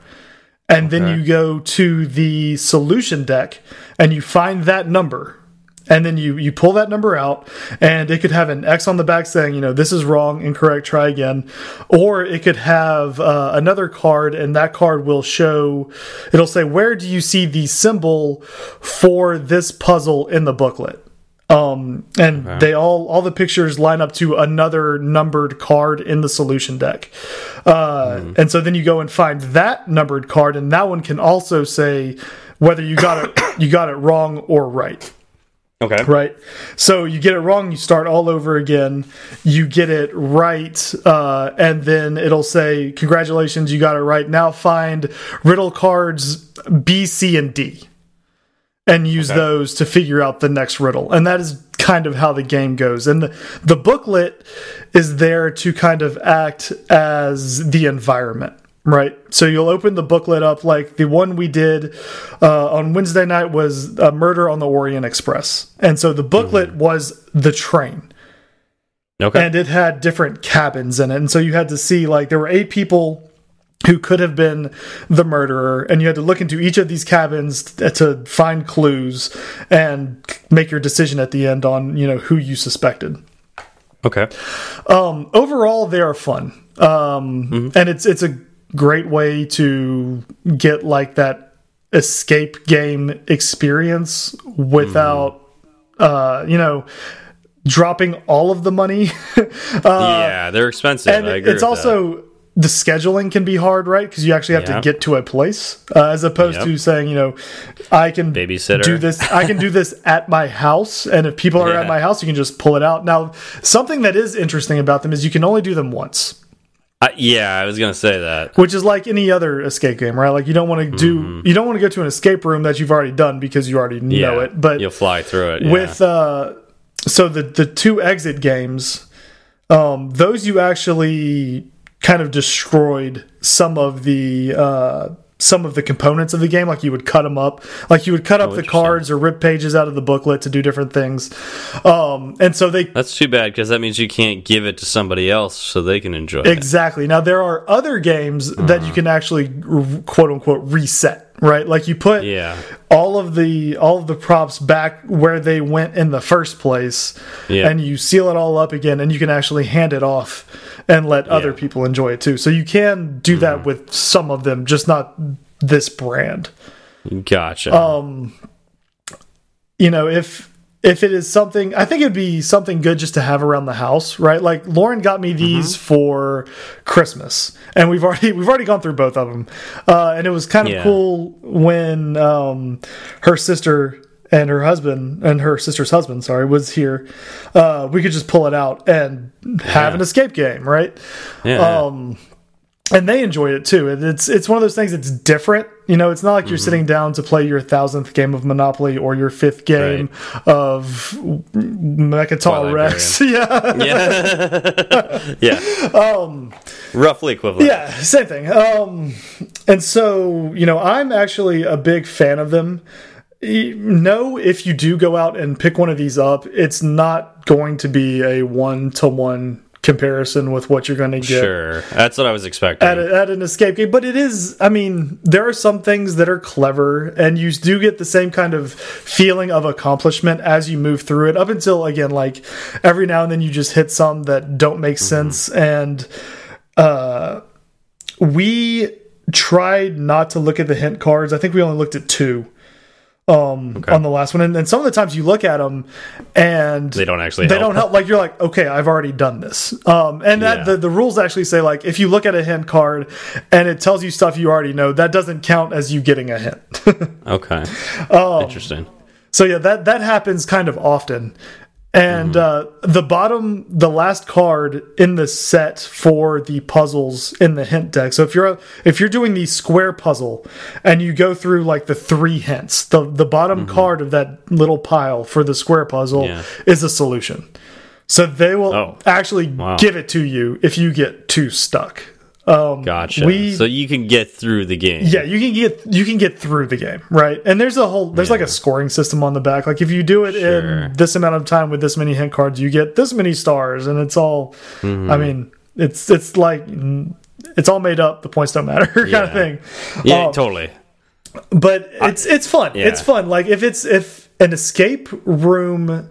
And then you go to the solution deck and you find that number. And then you, you pull that number out, and it could have an X on the back saying, you know, this is wrong, incorrect, try again. Or it could have uh, another card, and that card will show, it'll say, where do you see the symbol for this puzzle in the booklet? um and they all all the pictures line up to another numbered card in the solution deck uh and so then you go and find that numbered card and that one can also say whether you got it you got it wrong or right Okay. right? So you get it wrong you start all over again you get it right uh, and then it'll say congratulations you got it right. Now find riddle cards b c and d and use Okay. those to figure out the next riddle. And that is kind of how the game goes. And the, the booklet is there to kind of act as the environment right. So you'll open the booklet up like the one we did uh, on wednesday night was uh, murder on the orient express. And so the booklet was the train. Okay. and it had different cabins in it. And so you had to see like there were eight people who could have been the murderer. And you had to look into each of these cabins to find clues and make your decision at the end on you know who you suspected. Okay. um overall they are fun. Um and it's it's a great way to get like that escape game experience without uh you know dropping all of the money uh, yeah, they're expensive. And I agree. it's also the scheduling can be hard, right? Because you actually have Yeah. to get to a place, uh, as opposed Yep. to saying, you know, I can Babysitter. do this. I can do this at my house, and if people are Yeah. at my house, you can just pull it out. Now, something that is interesting about them is you can only do them once, that. Uh, yeah, I was gonna say that. which is like any other escape game, right? Like you don't want to do, you don't want to go to an escape room that you've already done because you already. Yeah, know it. But you'll fly through it. yeah. with uh so the the two exit games um those you actually kind of destroyed some of the uh some of the components of the game like you would cut them up like you would cut up the Oh, cards or rip pages out of the booklet to do different things um and so they That's too bad because that means you can't give it to somebody else so they can enjoy it. Exactly. Now there are other games that you can actually quote unquote reset, right? Like you put Yeah. all of the all of the props back where they went in the first place Yeah. and you seal it all up again and you can actually hand it off and let other Yeah. Mm-hmm. people enjoy it too. So you can do that with some of them, just not this brand. Gotcha. Um, you know, if if it is something, I think it'd be something good just to have around the house, right? Like Lauren got me these Mm-hmm. for Christmas, and we've already we've already gone through both of them, uh, and it was kind of Yeah. cool when um, her sister and her husband and her sister's husband, sorry, was here. Uh, we could just pull it out and have Yeah. an escape game, right? yeah. um, and they enjoyed it too. And It's it's one of those things that's different. You know, it's not like you're Mm-hmm. sitting down to play your thousandth game of Monopoly or your fifth game of Mecatol Rex. yeah. yeah. yeah. roughly equivalent. Yeah, same thing. Um, and so you know, I'm actually a big fan of them. Know if you do go out and pick one of these up, it's not going to be a one to one comparison with what you're going to get Sure, that's what I was expecting. at, a, at an escape game. But it is, I mean, there are some things that are clever, and you do get the same kind of feeling of accomplishment as you move through it. Up until again, like every now and then, you just hit some that don't make sense, and uh, we tried not to look at the hint cards. I think we only looked at two. Um, on the last one, and then some of the times you look at them, and They don't actually they help. don't help. Like you're like, okay, I've already done this. Um, and that Yeah. the, the rules actually say like if you look at a hint card and it tells you stuff you already know, that doesn't count as you getting a hint. okay, Um, interesting. so yeah, that that happens kind of often. And uh, the bottom, the last card in the set for the puzzles in the hint deck. So if you're if you're doing the square puzzle and you go through like the three hints, the the bottom card of that little pile for the square puzzle Yeah. is a solution. So they will Oh. actually Wow. give it to you if you get too stuck. Um, Gotcha. we- so you can get through the game. yeah, you can get you can get through the game, right? And there's a whole there's like a scoring system on the back. Like if you do it Sure. in this amount of time with this many hint cards, you get this many stars, and it's all. Mm-hmm. I mean, it's it's like mm, it's all made up. The points don't matter, kind Yeah. of thing. Yeah, Um, totally. but it's it's fun. yeah. It's fun. Like if it's if an escape room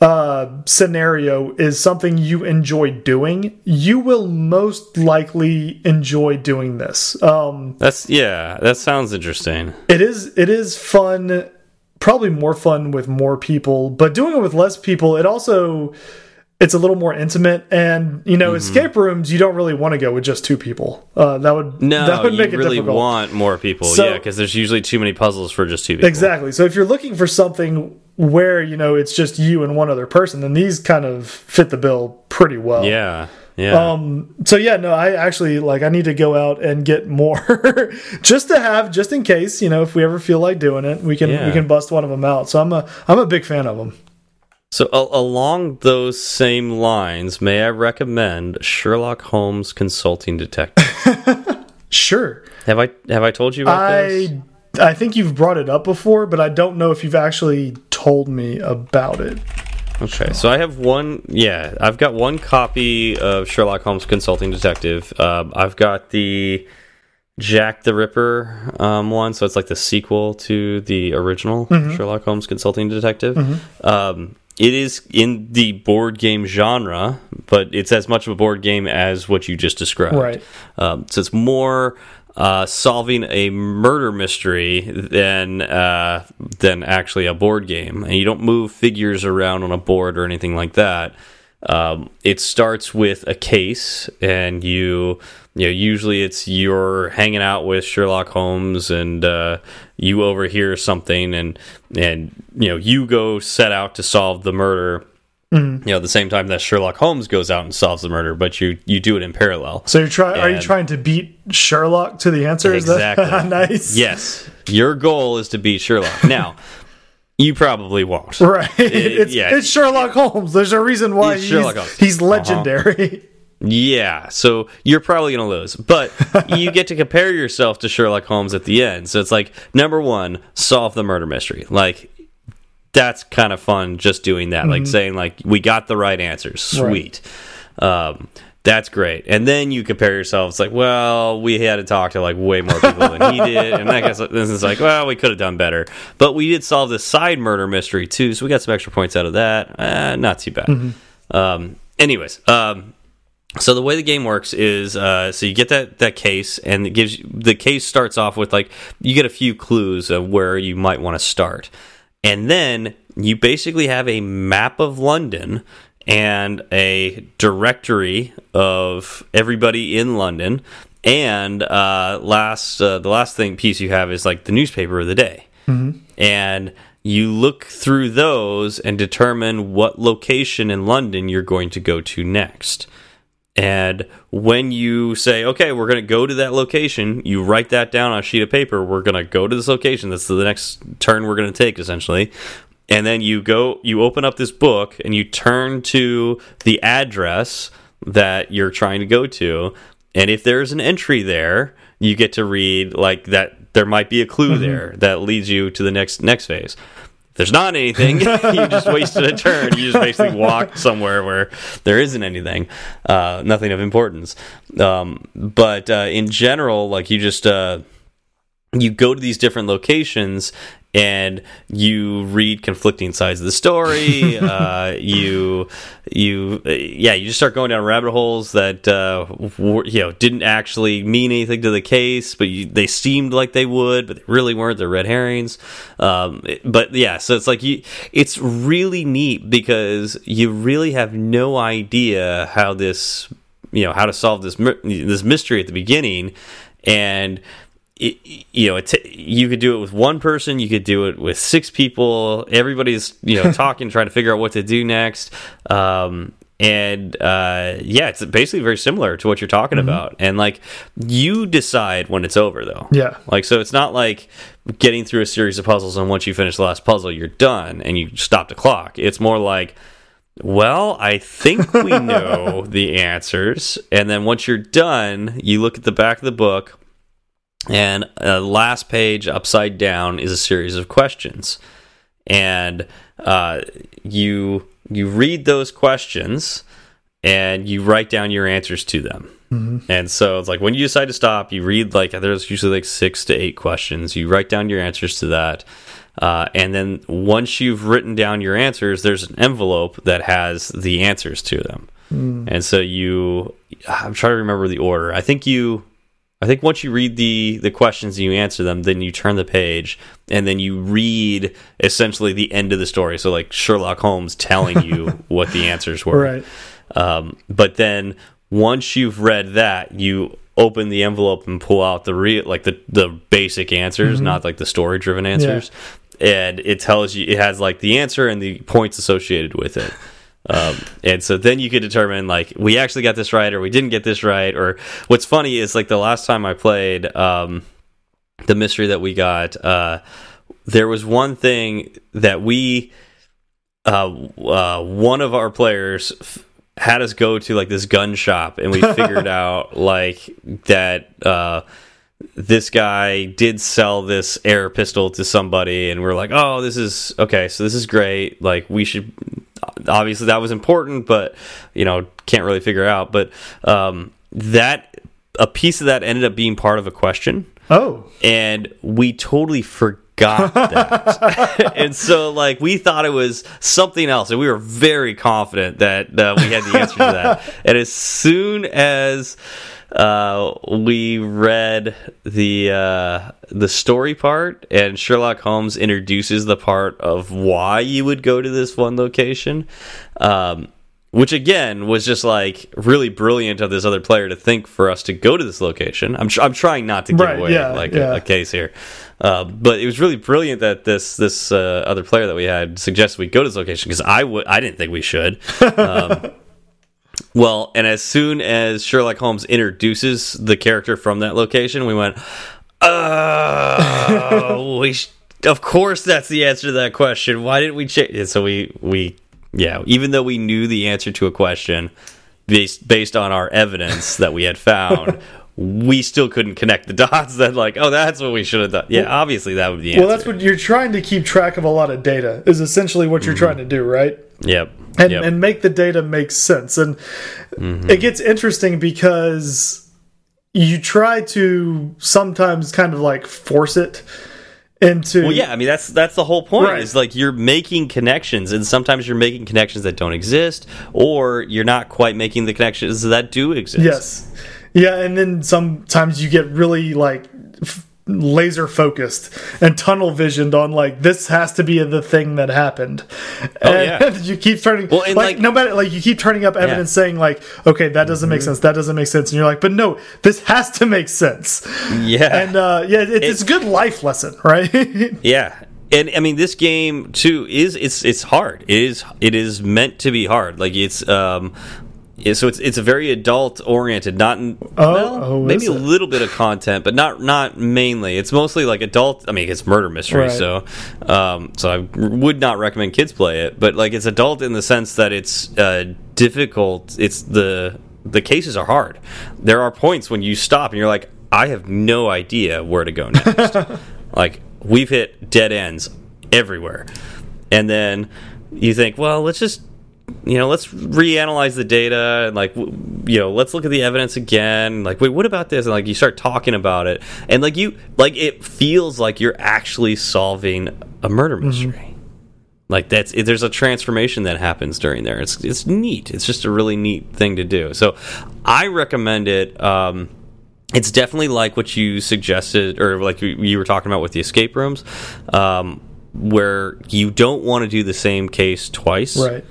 uh scenario is something you enjoy doing, you will most likely enjoy doing this. Um That's yeah. That sounds interesting. it is it is fun probably more fun with more people but doing it with less people it also it's a little more intimate and you know escape rooms you don't really want to go with just two people uh, that would No, that would you make it really difficult want more people. So- yeah, because there's usually too many puzzles for just two people. exactly so if you're looking for something where you know it's just you and one other person then these kind of fit the bill pretty well Yeah. Yeah. Um, so yeah, no, I actually like I need to go out and get more just to have just in case, you know, if we ever feel like doing it, we can we can bust one of them out. So I'm a I'm a big fan of them. So along those same lines, may I recommend Sherlock Holmes Consulting Detective? Sure. have I have I told you about this? I I think you've brought it up before, but I don't know if you've actually told me about it. Okay, so I have one. Yeah, I've got one copy of Sherlock Holmes Consulting Detective. Um, I've got the Jack the Ripper um, one, so it's like the sequel to the original Sherlock Holmes Consulting Detective. Um, it is in the board game genre, but it's as much of a board game as what you just described. Right. Um, so it's more uh, solving a murder mystery than uh, than actually a board game, and you don't move figures around on a board or anything like that. Um, it starts with a case, and you you know usually it's you're hanging out with Sherlock Holmes, and uh, you overhear something, and and you know you go set out to solve the murder Mm. you know, at the same time that Sherlock Holmes goes out and solves the murder, but you you do it in parallel. So you're trying are you trying to beat Sherlock to the answer? Is that- Exactly. nice. Yes, your goal is to beat Sherlock. Now, you probably won't. Right. it's, yeah. it's Sherlock Holmes. There's a reason why he's, Sherlock Holmes. he's uh-huh. legendary. Yeah, so you're probably going to lose, but you get to compare yourself to Sherlock Holmes at the end. So it's like number one, solve the murder mystery. Like that's kind of fun just doing that, like saying like we got the right answers. Sweet. Um, that's great. And then you compare yourselves like, well, we had to talk to like way more people than he did, and I guess this is like, well, we could have done better, but we did solve this side murder mystery too, so we got some extra points out of that. Uh, not too bad. Um, anyways, um, so the way the game works is uh, so you get that that case and it gives you the case starts off with like you get a few clues of where you might want to start and then you basically have a map of london and a directory of everybody in london. And uh, last uh, the last thing piece you have is like the newspaper of the day. And you look through those and determine what location in london you're going to go to next and when you say, okay, we're going to go to that location, you write that down on a sheet of paper. We're going to go to this location. That's the next turn we're going to take, essentially. And then you go, you open up this book and you turn to the address that you're trying to go to. and if there's an entry there, you get to read like that. There might be a clue mm-hmm. there that leads you to the next next phase. There's not anything, you just wasted a turn. You just basically walked somewhere where there isn't anything, uh, nothing of importance. Um, but uh, in general, like you just uh, you go to these different locations and you read conflicting sides of the story. uh, you, you, yeah, you just start going down rabbit holes that uh, were, you know didn't actually mean anything to the case, but you, they seemed like they would, but they really weren't. They're red herrings. Um, but yeah, so it's like you, it's really neat because you really have no idea how this, you know, how to solve this this mystery at the beginning, and it, you know, it you could do it with one person, you could do it with six people. Everybody's you know talking, trying to figure out what to do next. Um, and uh, yeah, it's basically very similar to what you're talking about. And like, you decide when it's over, though. Yeah. Like, so it's not like getting through a series of puzzles, and once you finish the last puzzle, you're done and you stop the clock. It's more like, well, I think we know the answers. And then once you're done, you look at the back of the book, and uh, last page upside down is a series of questions. And uh, you you read those questions and you write down your answers to them. And so it's like when you decide to stop, you read like there's usually like six to eight questions. You write down your answers to that. Uh, and then once you've written down your answers, there's an envelope that has the answers to them. And so you, I'm trying to remember the order. I think you, I think once you read the the questions and you answer them, then you turn the page and then you read essentially the end of the story. So like Sherlock Holmes telling you what the answers were. Right. Um, but then once you've read that, you open the envelope and pull out the real like the the basic answers, not like the story driven answers. And it tells you it has like the answer and the points associated with it. Um, and so then you could determine like we actually got this right or we didn't get this right. Or what's funny is like the last time I played um, the mystery that we got, uh, there was one thing that we uh, uh, one of our players f- had us go to like this gun shop and we figured out like that uh this guy did sell this air pistol to somebody and we're like oh this is okay so this is great like we should obviously that was important but you know can't really figure out but um that a piece of that ended up being part of a question Oh, and we totally forgot that. and so, like, we thought it was something else, and we were very confident that uh, we had the answer to that. And as soon as uh, we read the uh, the story part, and Sherlock Holmes introduces the part of why you would go to this one location. Um, which again was just like really brilliant of this other player to think for us to go to this location. I'm tr I'm trying not to give Right, away yeah, like yeah. A, a case here, uh, but it was really brilliant that this this uh, other player that we had suggested we go to this location because I would I didn't think we should. Um, well, and as soon as Sherlock Holmes introduces the character from that location, we went, "Oh, we sh of course that's the answer to that question. Why didn't we change?" And so we we yeah, even though we knew the answer to a question based based on our evidence that we had found. We still couldn't connect the dots. That like, oh, that's what we should have done. Yeah, obviously that would be. The answer. well, that's what you're trying to keep track of. A lot of data is essentially what you're mm-hmm. trying to do, right? Yep. and yep. and make the data make sense. And mm-hmm. it gets interesting because you try to sometimes kind of like force it into Well, yeah, I mean that's that's the whole point. Right. Is like you're making connections, and sometimes you're making connections that don't exist, or you're not quite making the connections that do exist. Yes. Yeah, and then sometimes you get really like f laser focused and tunnel visioned on like this has to be the thing that happened. Oh, and yeah. you keep turning Well, and, like, like- no matter like you keep turning up evidence saying like okay that doesn't Mm-hmm. make sense that doesn't make sense and you're like but no this has to make sense. Yeah. And uh yeah it, it's a good life lesson, right? Yeah. And I mean this game too is it's it's hard. It is it is meant to be hard. Like it's um yeah, so it's it's a very adult oriented, not in, well, oh, maybe a little bit of content, but not not mainly. It's mostly like adult. I mean, it's murder mystery, Right. so um, so I would not recommend kids play it. But like it's adult in the sense that it's uh, difficult. It's the the cases are hard. There are points when you stop and you're like, I have no idea where to go next. like we've hit dead ends everywhere, and then you think, well, let's just you know, let's reanalyze the data and like, you know, let's look at the evidence again. Like, wait, what about this? And like, you start talking about it, and like you, like, it feels like you're actually solving a murder mystery. Like that's it, there's a transformation that happens during there. It's it's neat. It's just a really neat thing to do. So, I recommend it. Um, it's definitely like what you suggested, or like you, you were talking about with the escape rooms, um, where you don't want to do the same case twice Right.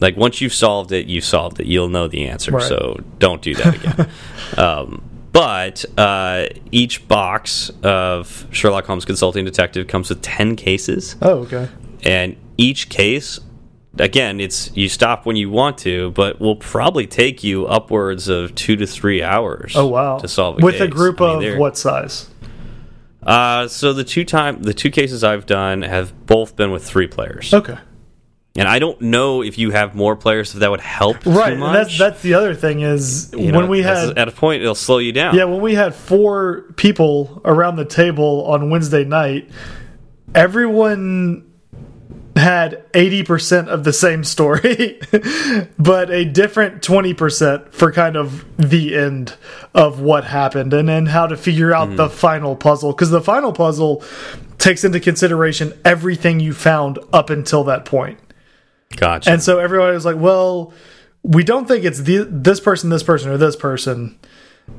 Like once you've solved it, you've solved it. You'll know the answer. Right. So don't do that again. um, but uh, each box of Sherlock Holmes Consulting Detective comes with ten cases, Oh, okay. and each case, again, it's you stop when you want to, but will probably take you upwards of two to three hours. Oh, wow. To solve a With a group I mean, of what size? Uh, so the two time the two cases I've done have both been with three players, Okay. And I don't know if you have more players if that would help. Right. That's that's the other thing is You when know, we had at a point it'll slow you down. yeah when we had four people around the table on Wednesday night, everyone had 80% of the same story, but a different 20% for kind of the end of what happened and then how to figure out mm-hmm. the final puzzle. Because the final puzzle takes into consideration everything you found up until that point. Gotcha. And so everybody was like, well, we don't think it's the, this person, this person, or this person.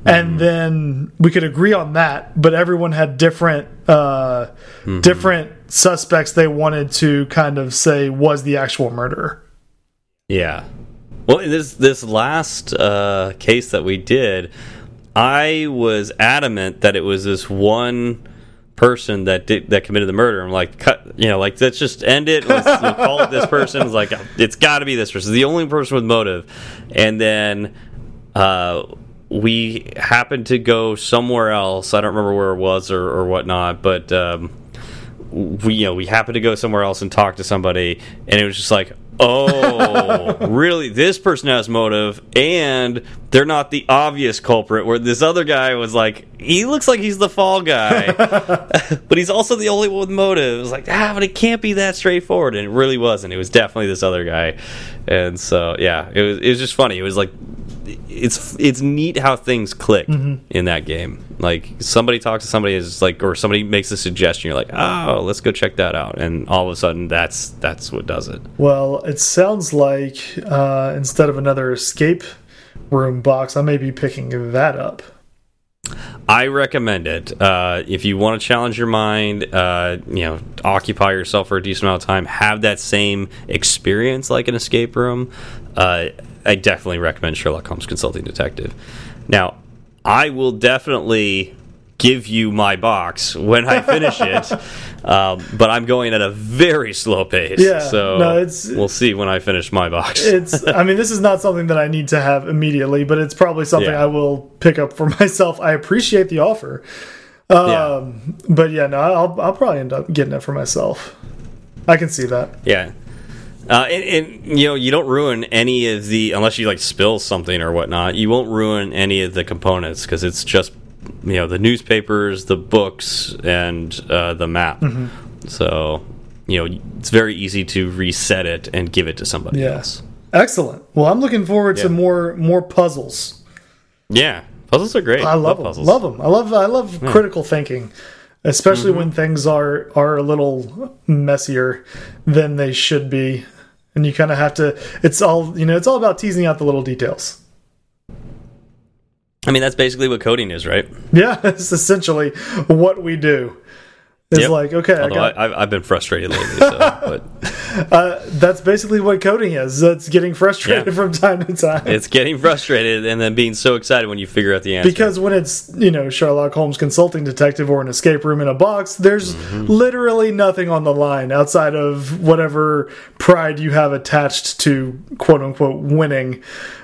And then we could agree on that, but everyone had different uh, different suspects they wanted to kind of say was the actual murderer. yeah. Well, in this this last uh, case that we did, I was adamant that it was this one person that did that committed the murder. I'm like, cut, you know, like let's just end it. Let's we'll call it this person. It's like it's got to be this person, the only person with motive. And then uh, we happened to go somewhere else. I don't remember where it was or, or whatnot, but. Um, we you know we happened to go somewhere else and talk to somebody and it was just like oh really? This person has motive and they're not the obvious culprit where this other guy was like he looks like he's the fall guy. But he's also the only one with motive. It was like ah but it can't be that straightforward. And it really wasn't. It was definitely this other guy. And so yeah it was it was just funny. It was like it's it's neat how things click in that game. Like somebody talks to somebody is like, or somebody makes a suggestion. You're like, oh, let's go check that out, and all of a sudden, that's that's what does it. Well, it sounds like uh, instead of another escape room box, I may be picking that up. I recommend it uh, if you want to challenge your mind. Uh, you know, occupy yourself for a decent amount of time. Have that same experience like an escape room. Uh, I definitely recommend Sherlock Holmes Consulting Detective. Now, I will definitely give you my box when I finish it, um, but I'm going at a very slow pace. Yeah, so no, it's- we'll see when I finish my box. It's I mean this is not something that I need to have immediately, but it's probably something Yeah. I will pick up for myself. I appreciate the offer. Yeah. Um, but yeah, no, I'll I'll probably end up getting it for myself. I can see that. Yeah. Uh, and, and you know you don't ruin any of the unless you like spill something or whatnot. You won't ruin any of the components because it's just you know the newspapers, the books, and uh, the map. So you know it's very easy to reset it and give it to somebody Yeah. else. Excellent. Well, I'm looking forward to more more puzzles. Yeah, puzzles are great. I love, them. puzzles. Love them. I love I love critical thinking, especially when things are are a little messier than they should be, and you kind of have to. It's all you know. It's all about teasing out the little details. I mean that's basically what coding is, right? Yeah, it's essentially what we do. It's Yep. like okay, I Although I, I've, I've been frustrated lately, so, but uh, that's basically what coding is. That's getting frustrated Yeah. from time to time. it's getting frustrated and then being so excited when you figure out the answer. because when it's you know Sherlock Holmes consulting detective or an escape room in a box, there's Mm-hmm. literally nothing on the line outside of whatever pride you have attached to quote unquote winning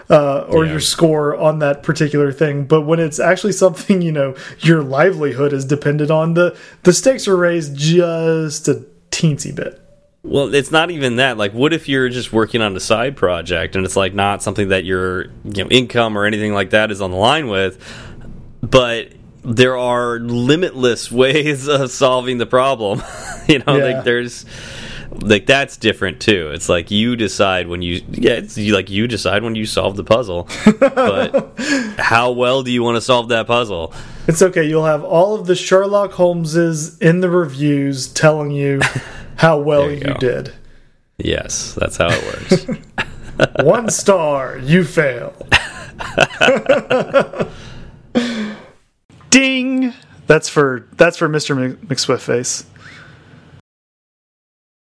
uh, or Yeah. your score on that particular thing. But when it's actually something you know your livelihood is dependent on, the the stakes are raised just a teensy bit. Well, it's not even that. Like, what if you're just working on a side project and it's like not something that your you know income or anything like that is on the line with, but there are limitless ways of solving the problem. you know, Yeah. like there's like that's different too. It's like you decide when you yeah, it's you, like you decide when you solve the puzzle. but how well do you want to solve that puzzle? It's okay. You'll have all of the Sherlock Holmeses in the reviews telling you how well There you, you did. Yes, that's how it works. One star, you fail. Ding. That's for that's for Mr. Mc- McSwiftface.